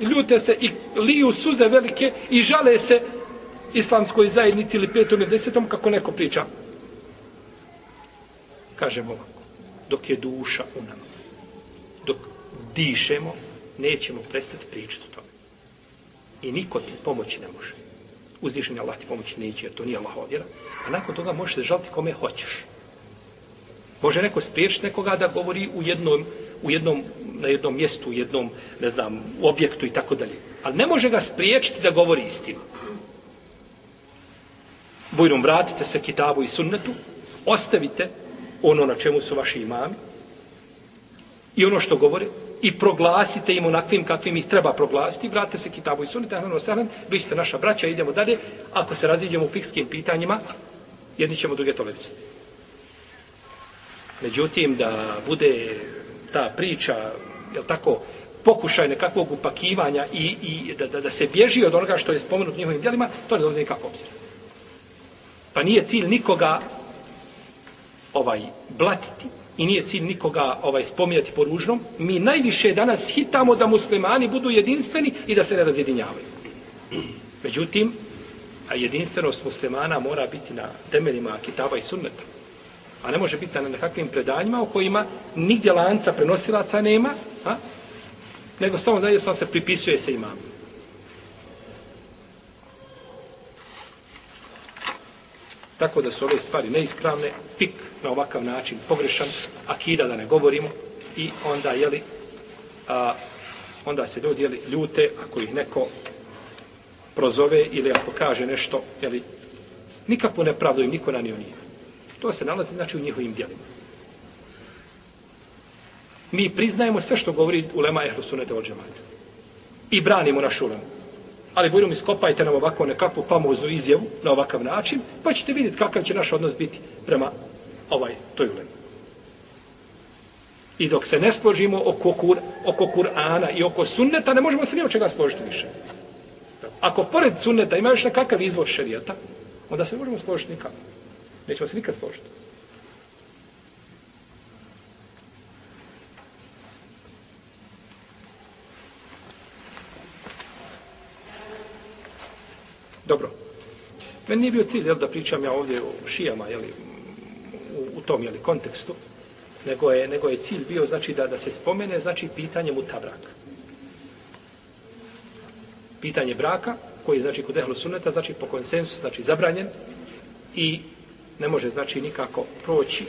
ljute se i liju suze velike i žale se islamskoj zajednici ili petom ili desetom kako neko priča. Kažemo ovako, dok je duša u nama, dok dišemo, nećemo prestati pričati. I niko ti pomoći ne može. Uzvišenje Allah ti pomoći neće, jer to nije Allahova vjera. A nakon toga možeš se žaliti kome hoćeš. Može neko spriječiti nekoga da govori u jednom, u jednom, na jednom mjestu, u jednom, ne znam, objektu i tako dalje. Ali ne može ga spriječiti da govori istinu. Bujrom, vratite se kitabu i sunnetu, ostavite ono na čemu su vaši imami i ono što govore i proglasite im onakvim kakvim ih treba proglasiti, vratite se kitabu i sunite, ahlan wasahlan, vi ste naša braća, idemo dalje, ako se raziđemo u fikskim pitanjima, jedni ćemo druge tolerisati. Međutim, da bude ta priča, je tako, pokušaj nekakvog upakivanja i, i da, da, da se bježi od onoga što je spomenuto njihovim djelima, to ne dolazi nikako obzira. Pa nije cilj nikoga ovaj blatiti i nije cilj nikoga ovaj spominjati po ružnom. Mi najviše danas hitamo da muslimani budu jedinstveni i da se ne razjedinjavaju. Međutim, a jedinstvenost muslimana mora biti na temeljima kitaba i sunneta. A ne može biti na nekakvim predanjima o kojima nigdje lanca prenosilaca nema, a? nego samo da je se pripisuje se imamima. Tako da su ove stvari neispravne, fik na ovakav način pogrešan, akida da ne govorimo i onda jeli, a, onda se ljudi jeli, ljute ako ih neko prozove ili ako kaže nešto, jeli, nikakvu nepravdu im niko nanio nije. To se nalazi znači u njihovim djelima. Mi priznajemo sve što govori Ulema Lema Ehlu od džemata. I branimo našu ulemu ali bujrom iskopajte nam ovako nekakvu famoznu izjavu na ovakav način, pa ćete vidjeti kakav će naš odnos biti prema ovaj toj ulemi. I dok se ne složimo oko, kur, oko Kur'ana i oko sunneta, ne možemo se ni od čega složiti više. Ako pored sunneta ima još nekakav izvor šarijata, onda se ne možemo složiti nikako. Nećemo se nikad složiti. Dobro. Meni nije bio cilj jel, da pričam ja ovdje o šijama jel, u, u tom jel, kontekstu, nego je, nego je cilj bio znači da da se spomene znači pitanje mutabraka. Pitanje braka, koji je znači kod ehlu sunneta, znači po konsensusu, znači zabranjen i ne može znači nikako proći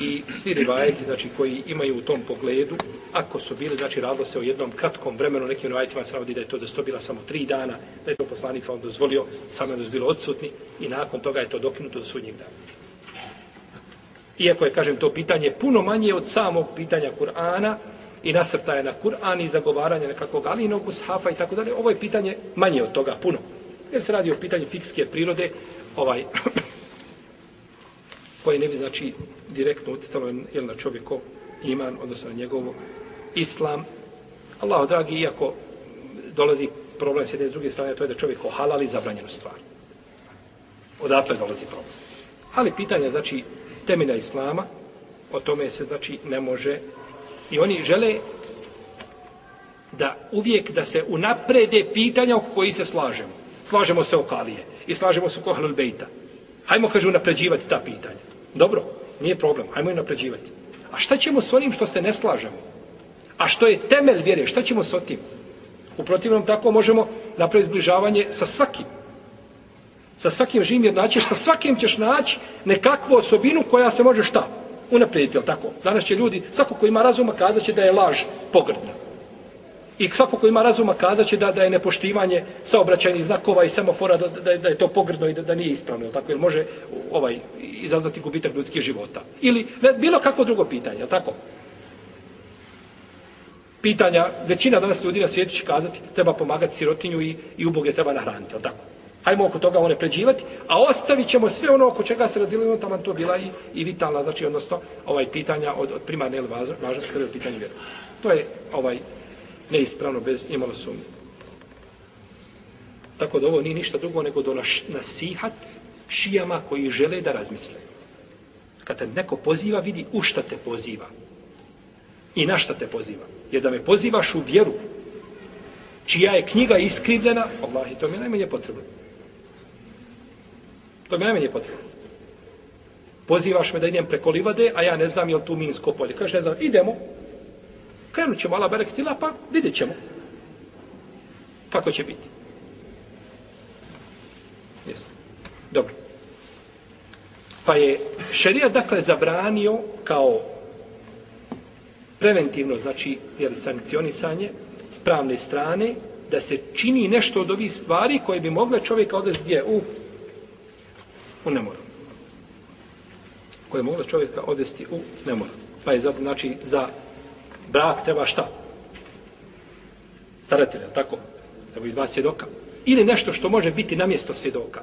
i svi rivajeti, znači, koji imaju u tom pogledu, ako su bili, znači, radilo se o jednom kratkom vremenu, nekim rivajetima se navodi da je to da su to bila samo tri dana, da je to poslanik sam dozvolio, samo da su bilo odsutni i nakon toga je to dokinuto do sudnjeg dana. Iako je, kažem, to pitanje puno manje od samog pitanja Kur'ana i nasrtaja na Kur'an i zagovaranje nekakvog alinog ushafa i tako dalje, ovo je pitanje manje od toga, puno. Jer se radi o pitanju fikske prirode, ovaj, koje ne bi, znači, direktno utjecalo je na čovjeko iman, odnosno na njegovo islam. Allah, dragi, iako dolazi problem s jedne s druge strane, to je da čovjek ohalali zabranjenu stvar. Odatle dolazi problem. Ali pitanje, znači, temelja islama, o tome se, znači, ne može. I oni žele da uvijek da se unaprede pitanja oko koji se slažemo. Slažemo se oko Alije i slažemo se oko Ahlul Bejta. Hajmo, kaže, unapređivati ta pitanja. Dobro, nije problem, hajmo je napređivati. A šta ćemo s onim što se ne slažemo? A što je temelj vjere, šta ćemo s otim? U protivnom tako možemo napraviti zbližavanje sa svakim. Sa svakim živim jer naćeš, sa svakim ćeš naći nekakvu osobinu koja se može šta? Unaprijediti, jel tako? Danas će ljudi, svako ko ima razuma, kazat će da je laž pogrdna. I svako ko ima razuma kazat će da, da je nepoštivanje saobraćajnih znakova i semafora, da, da, da je to pogrdno i da, da nije ispravno, jel tako? Jer može ovaj, izazvati gubitak ljudskih života. Ili bilo kako drugo pitanje, jel tako? pitanja, većina danas ljudi na svijetu će kazati treba pomagati sirotinju i, i uboge treba nahraniti, jel tako? Hajmo oko toga one pređivati, a ostavit ćemo sve ono oko čega se razilimo, ono tamo to bila i, i vitalna, znači odnosno ovaj pitanja od, od primarne ili važnosti kada je pitanje vjera. To je ovaj neispravno bez imalo sumnje. Tako da ovo nije ništa drugo nego do naš, nasihat šijama koji žele da razmisle. Kad te neko poziva, vidi u šta te poziva. I na šta te poziva. Jer da me pozivaš u vjeru, čija je knjiga iskrivljena, Allah, to mi je najmanje potrebno. To mi je najmanje potrebno. Pozivaš me da idem preko livade, a ja ne znam je li tu Minsko polje. Kaže, ne znam, idemo. Krenut ćemo, ala barekatila, pa vidjet ćemo. Kako će biti. Yes. Dobro. Pa je šerija dakle zabranio kao preventivno, znači jer sankcionisanje s pravne strane, da se čini nešto od ovih stvari koje bi mogle čovjeka odvesti gdje? U, u nemoru. Koje mogla čovjeka odvesti u nemoru. Pa je znači za brak treba šta? Staratelja, tako? Evo i dva svjedoka. Ili nešto što može biti na mjesto svjedoka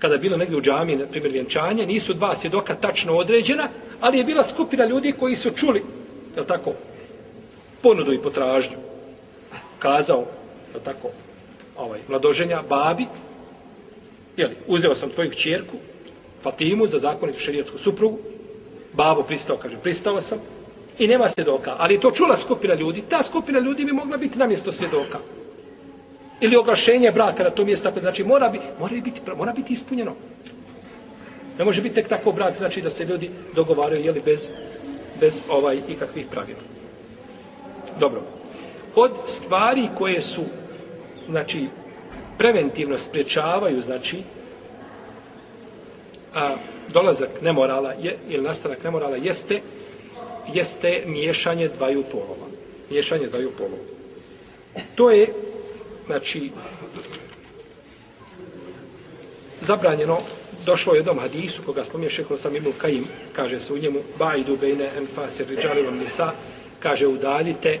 kada je bilo negdje u džami, na primjer vjenčanje, nisu dva svjedoka tačno određena, ali je bila skupina ljudi koji su čuli, je tako, ponudu i potražnju. Kazao, je tako, ovaj, mladoženja, babi, jeli, uzeo sam tvoju čjerku, Fatimu, za zakonitu šerijetsku suprugu, babo pristao, kaže, pristao sam, i nema svjedoka, ali to čula skupina ljudi, ta skupina ljudi bi mogla biti na mjesto svjedoka ili oglašenje braka na to mjesto, tako znači mora, bi, mora, biti, mora biti ispunjeno. Ne može biti tek tako brak, znači da se ljudi dogovaraju jeli, bez, bez ovaj ikakvih pravila. Dobro. Od stvari koje su, znači, preventivno spriječavaju, znači, a, dolazak nemorala je, ili nastanak nemorala jeste, jeste miješanje dvaju polova. Miješanje dvaju polova. To je znači, zabranjeno, došlo je jednom hadisu, koga spominje Šehol sam Ibn Kajim, kaže se u njemu, Baidu bejne enfasir riđalivom nisa, kaže, udaljite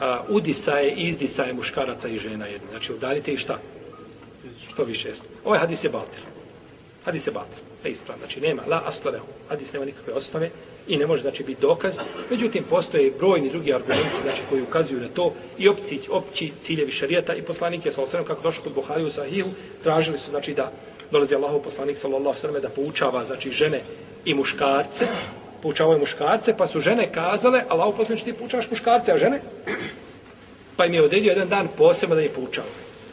a, udisaje i izdisaje muškaraca i žena jedne. Znači, udaljite i šta? Što više jeste. Ovaj hadis je batir. Hadis je batir neispravan. Znači, nema la aslarehu. Hadis nema nikakve osnove i ne može znači biti dokaz. Međutim, postoje brojni drugi argumenti znači, koji ukazuju na to i opci, opći ciljevi šarijata i poslanik je sa osrem, kako došao kod Buhari u Sahihu, tražili su znači da dolazi Allahov poslanik sallallahu sallam da poučava znači žene i muškarce, poučavaju muškarce, pa su žene kazale, Allahov poslanik ti poučavaš muškarce, a žene? Pa im je odredio jedan dan posebno da je poučava.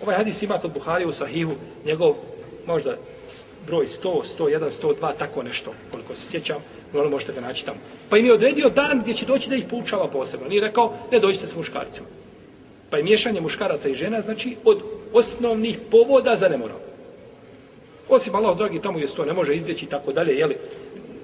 Ovaj hadis ima kod Buhari u Sahihu, njegov možda broj 100, 101, 102, tako nešto, koliko se sjećam, ono možete ga naći tamo. Pa im je odredio dan gdje će doći da ih poučava posebno. Nije rekao, ne dođite sa muškarcima. Pa je miješanje muškaraca i žena, znači, od osnovnih povoda za nemoral. Osim Allah, dragi, tamo gdje se to ne može izbjeći i tako dalje, jeli,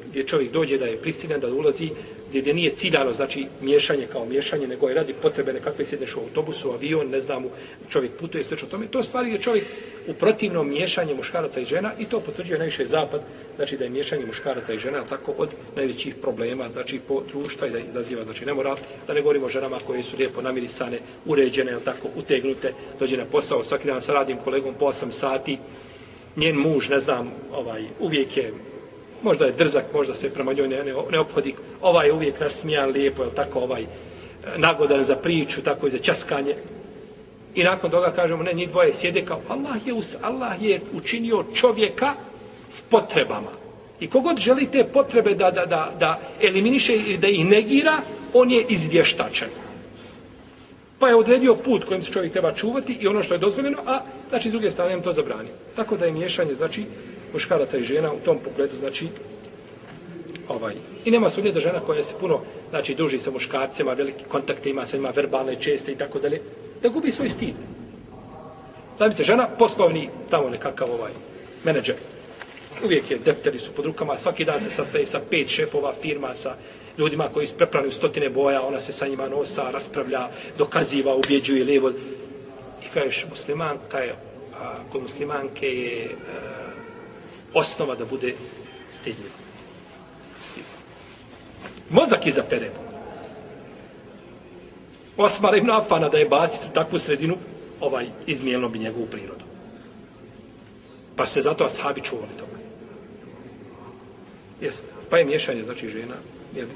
gdje čovjek dođe da je prisiljen da ulazi, gdje, gdje nije ciljano, znači miješanje kao miješanje, nego je radi potrebe nekakve sjedneš u autobusu, avion, ne znam, čovjek putuje sve o tome. To stvari je čovjek u protivnom miješanje muškaraca i žena i to potvrđuje najviše zapad, znači da je miješanje muškaraca i žena tako od najvećih problema, znači po društva i da izaziva, znači ne mora, da ne govorimo o ženama koje su lijepo namirisane, uređene, tako, utegnute, dođe na posao, svaki dan sa radim kolegom po 8 sati, njen muž, ne znam, ovaj, uvijek je možda je drzak, možda se prema njoj ne, ne, ne ophodi, ovaj je uvijek nasmijan, lijepo, je tako, ovaj, e, nagodan za priču, tako i za časkanje. I nakon toga kažemo, ne, njih dvoje sjede kao, Allah je, us, Allah je učinio čovjeka s potrebama. I kogod želi te potrebe da, da, da, da eliminiše i da ih negira, on je izvještačan. Pa je odredio put kojim se čovjek treba čuvati i ono što je dozvoljeno, a znači s druge strane to zabranio. Tako da je miješanje, znači, muškaraca i žena u tom pogledu, znači, ovaj. I nema sumnje da žena koja se puno, znači, duži sa muškarcima, veliki kontakte ima sa njima, verbalne, česte i tako dalje, da gubi svoj stid. Znate, žena, poslovni, tamo nekakav ovaj, menadžer. Uvijek je, defteri su pod rukama, svaki dan se sastaje sa pet šefova firma, sa ljudima koji su preprani u stotine boja, ona se sa njima nosa, raspravlja, dokaziva, ubjeđuje levo. I kažeš, muslimanka je, a, kod muslimanke je a, osnova da bude stidljiva. Stidljiva. Mozak izapere. Osmar ibn Afana da je baciti u takvu sredinu, ovaj, izmijenilo bi njegovu prirodu. Pa se zato ashabi čuvali toga. Jeste. Pa je miješanje, znači žena, jel?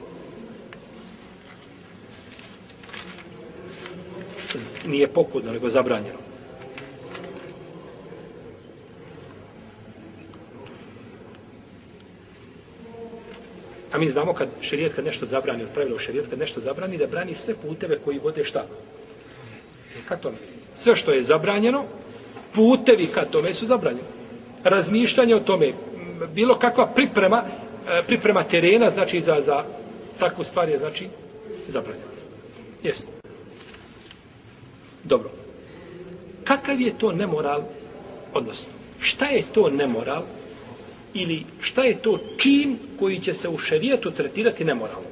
Nije pokudno, nego zabranjeno. A mi znamo kad šerijet kad nešto zabrani, od pravila šerijet kad nešto zabrani, da brani sve puteve koji vode šta? Ka tome. Sve što je zabranjeno, putevi ka tome su zabranjeni. Razmišljanje o tome, bilo kakva priprema, e, priprema terena, znači za, za takvu stvar je, znači, zabranjeno. Jeste. Dobro. Kakav je to nemoral, odnosno, šta je to nemoral, ili šta je to čin koji će se u šerijetu tretirati nemoralno.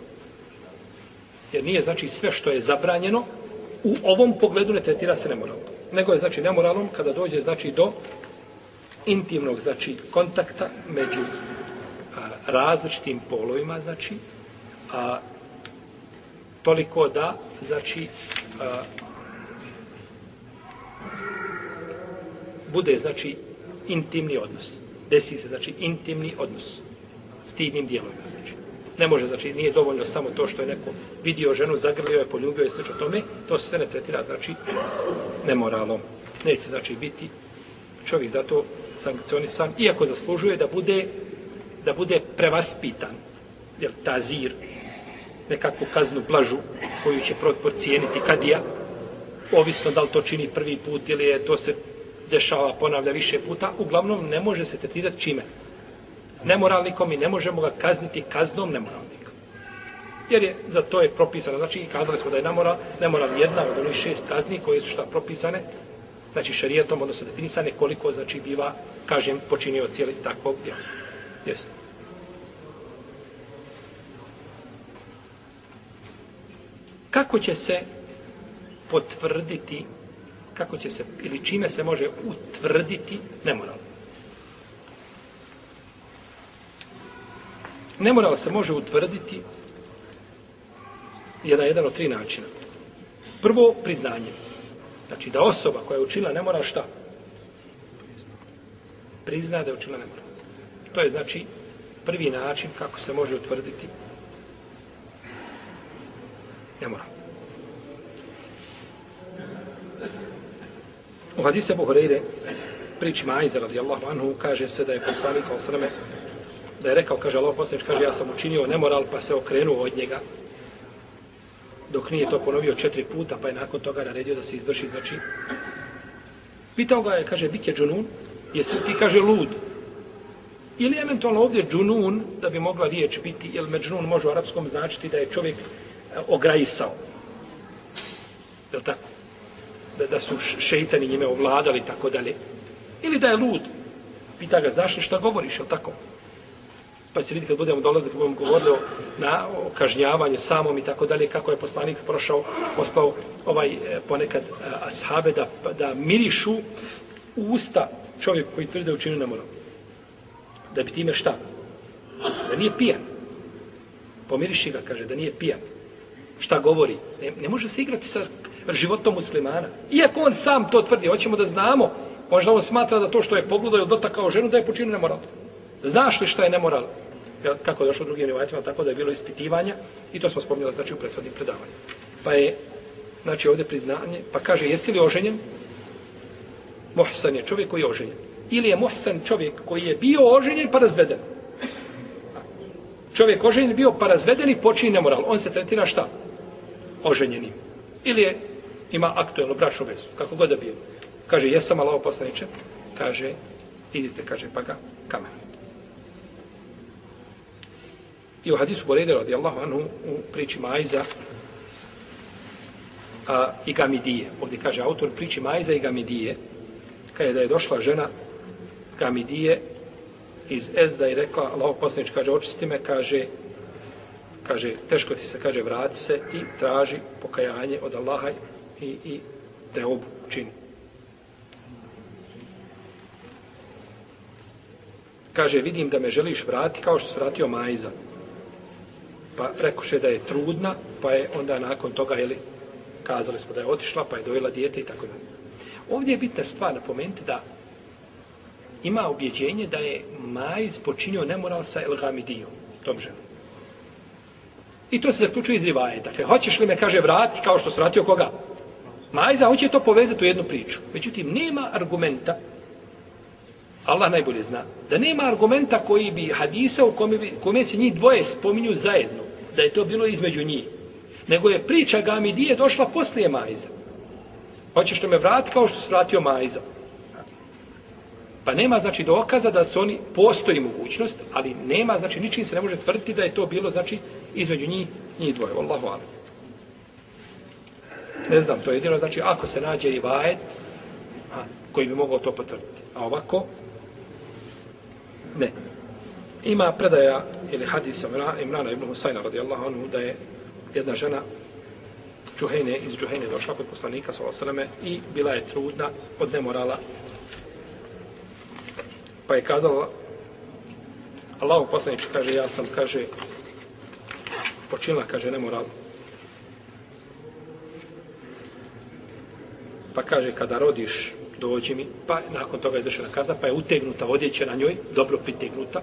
Jer nije znači sve što je zabranjeno u ovom pogledu ne tretira se nemoralno. Nego je znači nemoralom kada dođe znači do intimnog znači kontakta među a, različitim polovima znači a toliko da znači a, bude znači intimni odnos desi se, znači, intimni odnos s tidnim dijelovima, znači. Ne može, znači, nije dovoljno samo to što je neko vidio ženu, zagrlio je, poljubio je, slično o tome, to se sve ne tretira, znači, nemoralom. Neće, znači, biti čovjek zato sankcionisan, iako zaslužuje da bude, da bude prevaspitan, jer ta zir, nekakvu kaznu blažu koju će procijeniti kadija, ovisno da li to čini prvi put ili je to se dešava, ponavlja više puta, uglavnom ne može se tretirati čime? Nemoralnikom i ne možemo ga kazniti kaznom nemoralnikom. Jer je, za to je propisano, znači kazali smo da je nemoral, nemoral jedna od onih šest kazni koje su šta propisane, znači šarijetom, odnosno definisane koliko, znači biva, kažem, počinio cijeli takvog djela. Jesi. Kako će se potvrditi kako će se, ili čime se može utvrditi nemoral. Nemoral se može utvrditi je na jedan od tri načina. Prvo, priznanje. Znači da osoba koja je učila nemoral šta? Prizna da je učila nemoral. To je znači prvi način kako se može utvrditi nemoral. U hadise Abu Hureyre, priči Majza radijallahu anhu, kaže se da je poslanik sallallahu da je rekao, kaže Allah poslanič, kaže ja sam učinio nemoral pa se okrenuo od njega dok nije to ponovio četiri puta pa je nakon toga naredio da se izvrši. Znači pitao ga je, kaže, bit je džunun? Jesi ti, kaže, lud? Ili eventualno ovdje džunun da bi mogla riječ biti, jer međunun može u arapskom značiti da je čovjek e, ograjisao? Je li tako? Da, da su šeitani njime ovladali, tako dalje. Ili da je lud. Pita ga, znaš li šta govoriš, je tako? Pa će vidjeti kad budemo dolazili, kad budemo govorili o, na, o kažnjavanju samom i tako dalje, kako je poslanik prošao, poslao ovaj e, ponekad e, ashabe da, da mirišu u usta čovjek koji tvrde da na moru. Da bi time šta? Da nije pijan. Pomiriši ga, kaže, da nije pijan. Šta govori? Ne, ne može se igrati sa životom muslimana. Iako on sam to tvrdi, hoćemo da znamo, možda on smatra da to što je pogledao ili dotakao ženu, da je počinio nemoral. Znaš li šta je nemoral? Ja, kako je došlo u drugim rivajatima, tako da je bilo ispitivanja i to smo spomnjali znači u prethodnim predavanju. Pa je, znači ovdje priznanje, pa kaže, jesi li oženjen? Mohsan je čovjek koji je oženjen. Ili je Mohsan čovjek koji je bio oženjen pa razveden. Čovjek oženjen bio pa razveden i počinje nemoral. On se tretira šta? Oženjenim. Ili je ima aktuelnu bračnu vezu, kako god da bio. Kaže, jesam Allah poslaniče? Kaže, idite, kaže, pa ga kamen. I u hadisu Borede radijallahu anhu u priči Majza a, i Gamidije. Ovdje kaže autor priči Majza i Gamidije. Kaže da je došla žena Gamidije iz Ezda i rekla, Allah poslanič kaže, očisti me, kaže, kaže, teško ti se, kaže, vrati se i traži pokajanje od Allaha i, i te obu čini. Kaže, vidim da me želiš vratiti kao što se vratio Majza. pa rekoše da je trudna, pa je onda nakon toga, jeli, kazali smo da je otišla, pa je dojela dijete i tako dalje. Ovdje je bitna stvar napomenuti da ima objeđenje da je Majz počinio nemoral sa Elhamidijom, tom ženom. I to se zaključuje iz rivajeta. Dakle, hoćeš li me, kaže, vrati kao što se vratio koga? Majza hoće to povezati u jednu priču. Međutim, nema argumenta, Allah najbolje zna, da nema argumenta koji bi hadisa u kome, bi, kome se njih dvoje spominju zajedno, da je to bilo između njih. Nego je priča Gamidije došla poslije Majza. Hoćeš li me vrati kao što se vratio Majza? Pa nema znači dokaza da su oni postoji mogućnost, ali nema znači ničim se ne može tvrditi da je to bilo znači između njih njih dvoje. Allahu alam. Ne znam, to je jedino znači ako se nađe i vajet a, koji bi mogao to potvrditi. A ovako ne. Ima predaja ili hadis Imrana ibn Husayna radijallahu anhu da je jedna žena Džuhene, iz Džuhene došla kod poslanika s.a.v. i bila je trudna od nemorala Pa je kazala, Allahu poslanič kaže, ja sam, kaže, počinila, kaže, nemoral. Pa kaže, kada rodiš, dođi mi, pa nakon toga je izvršena kazna, pa je utegnuta odjeća na njoj, dobro pritegnuta,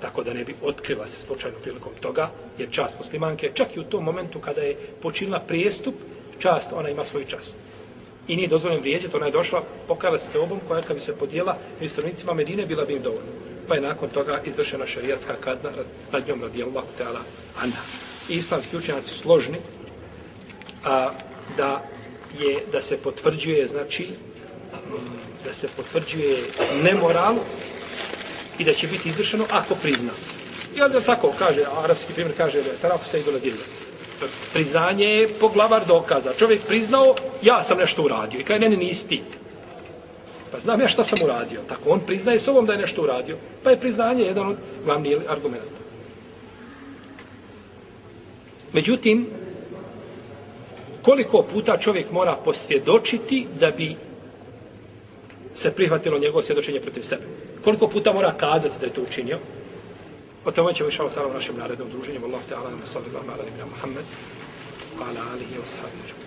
tako da ne bi otkrila se slučajno prilikom toga, jer čast muslimanke, čak i u tom momentu kada je počinila prijestup, čast, ona ima svoju čast i nije dozvoljen vrijeđati, ona je došla, pokajala se teobom koja kad bi se podijela ministrovnicima Medine, bila bi im dovoljna. Pa je nakon toga izvršena šarijatska kazna nad njom radi Allahu Teala Anha. I islamski učenjaci su složni a, da je da se potvrđuje, znači, da se potvrđuje nemoral i da će biti izvršeno ako prizna. I onda tako kaže, arapski primjer kaže da je taraf se idola djelja priznanje je poglavar dokaza. Čovjek priznao, ja sam nešto uradio. I kaže, ne, ne, nisi ti. Pa znam ja šta sam uradio. Tako, on priznaje s ovom da je nešto uradio. Pa je priznanje jedan od glavnih argumenta. Međutim, koliko puta čovjek mora posvjedočiti da bi se prihvatilo njegovo svjedočenje protiv sebe? Koliko puta mora kazati da je to učinio? O tome ćemo išao tala u našem narednom druženju. Wallahu nam sallallahu ala nabina Muhammed, ala alihi wa sahbihi.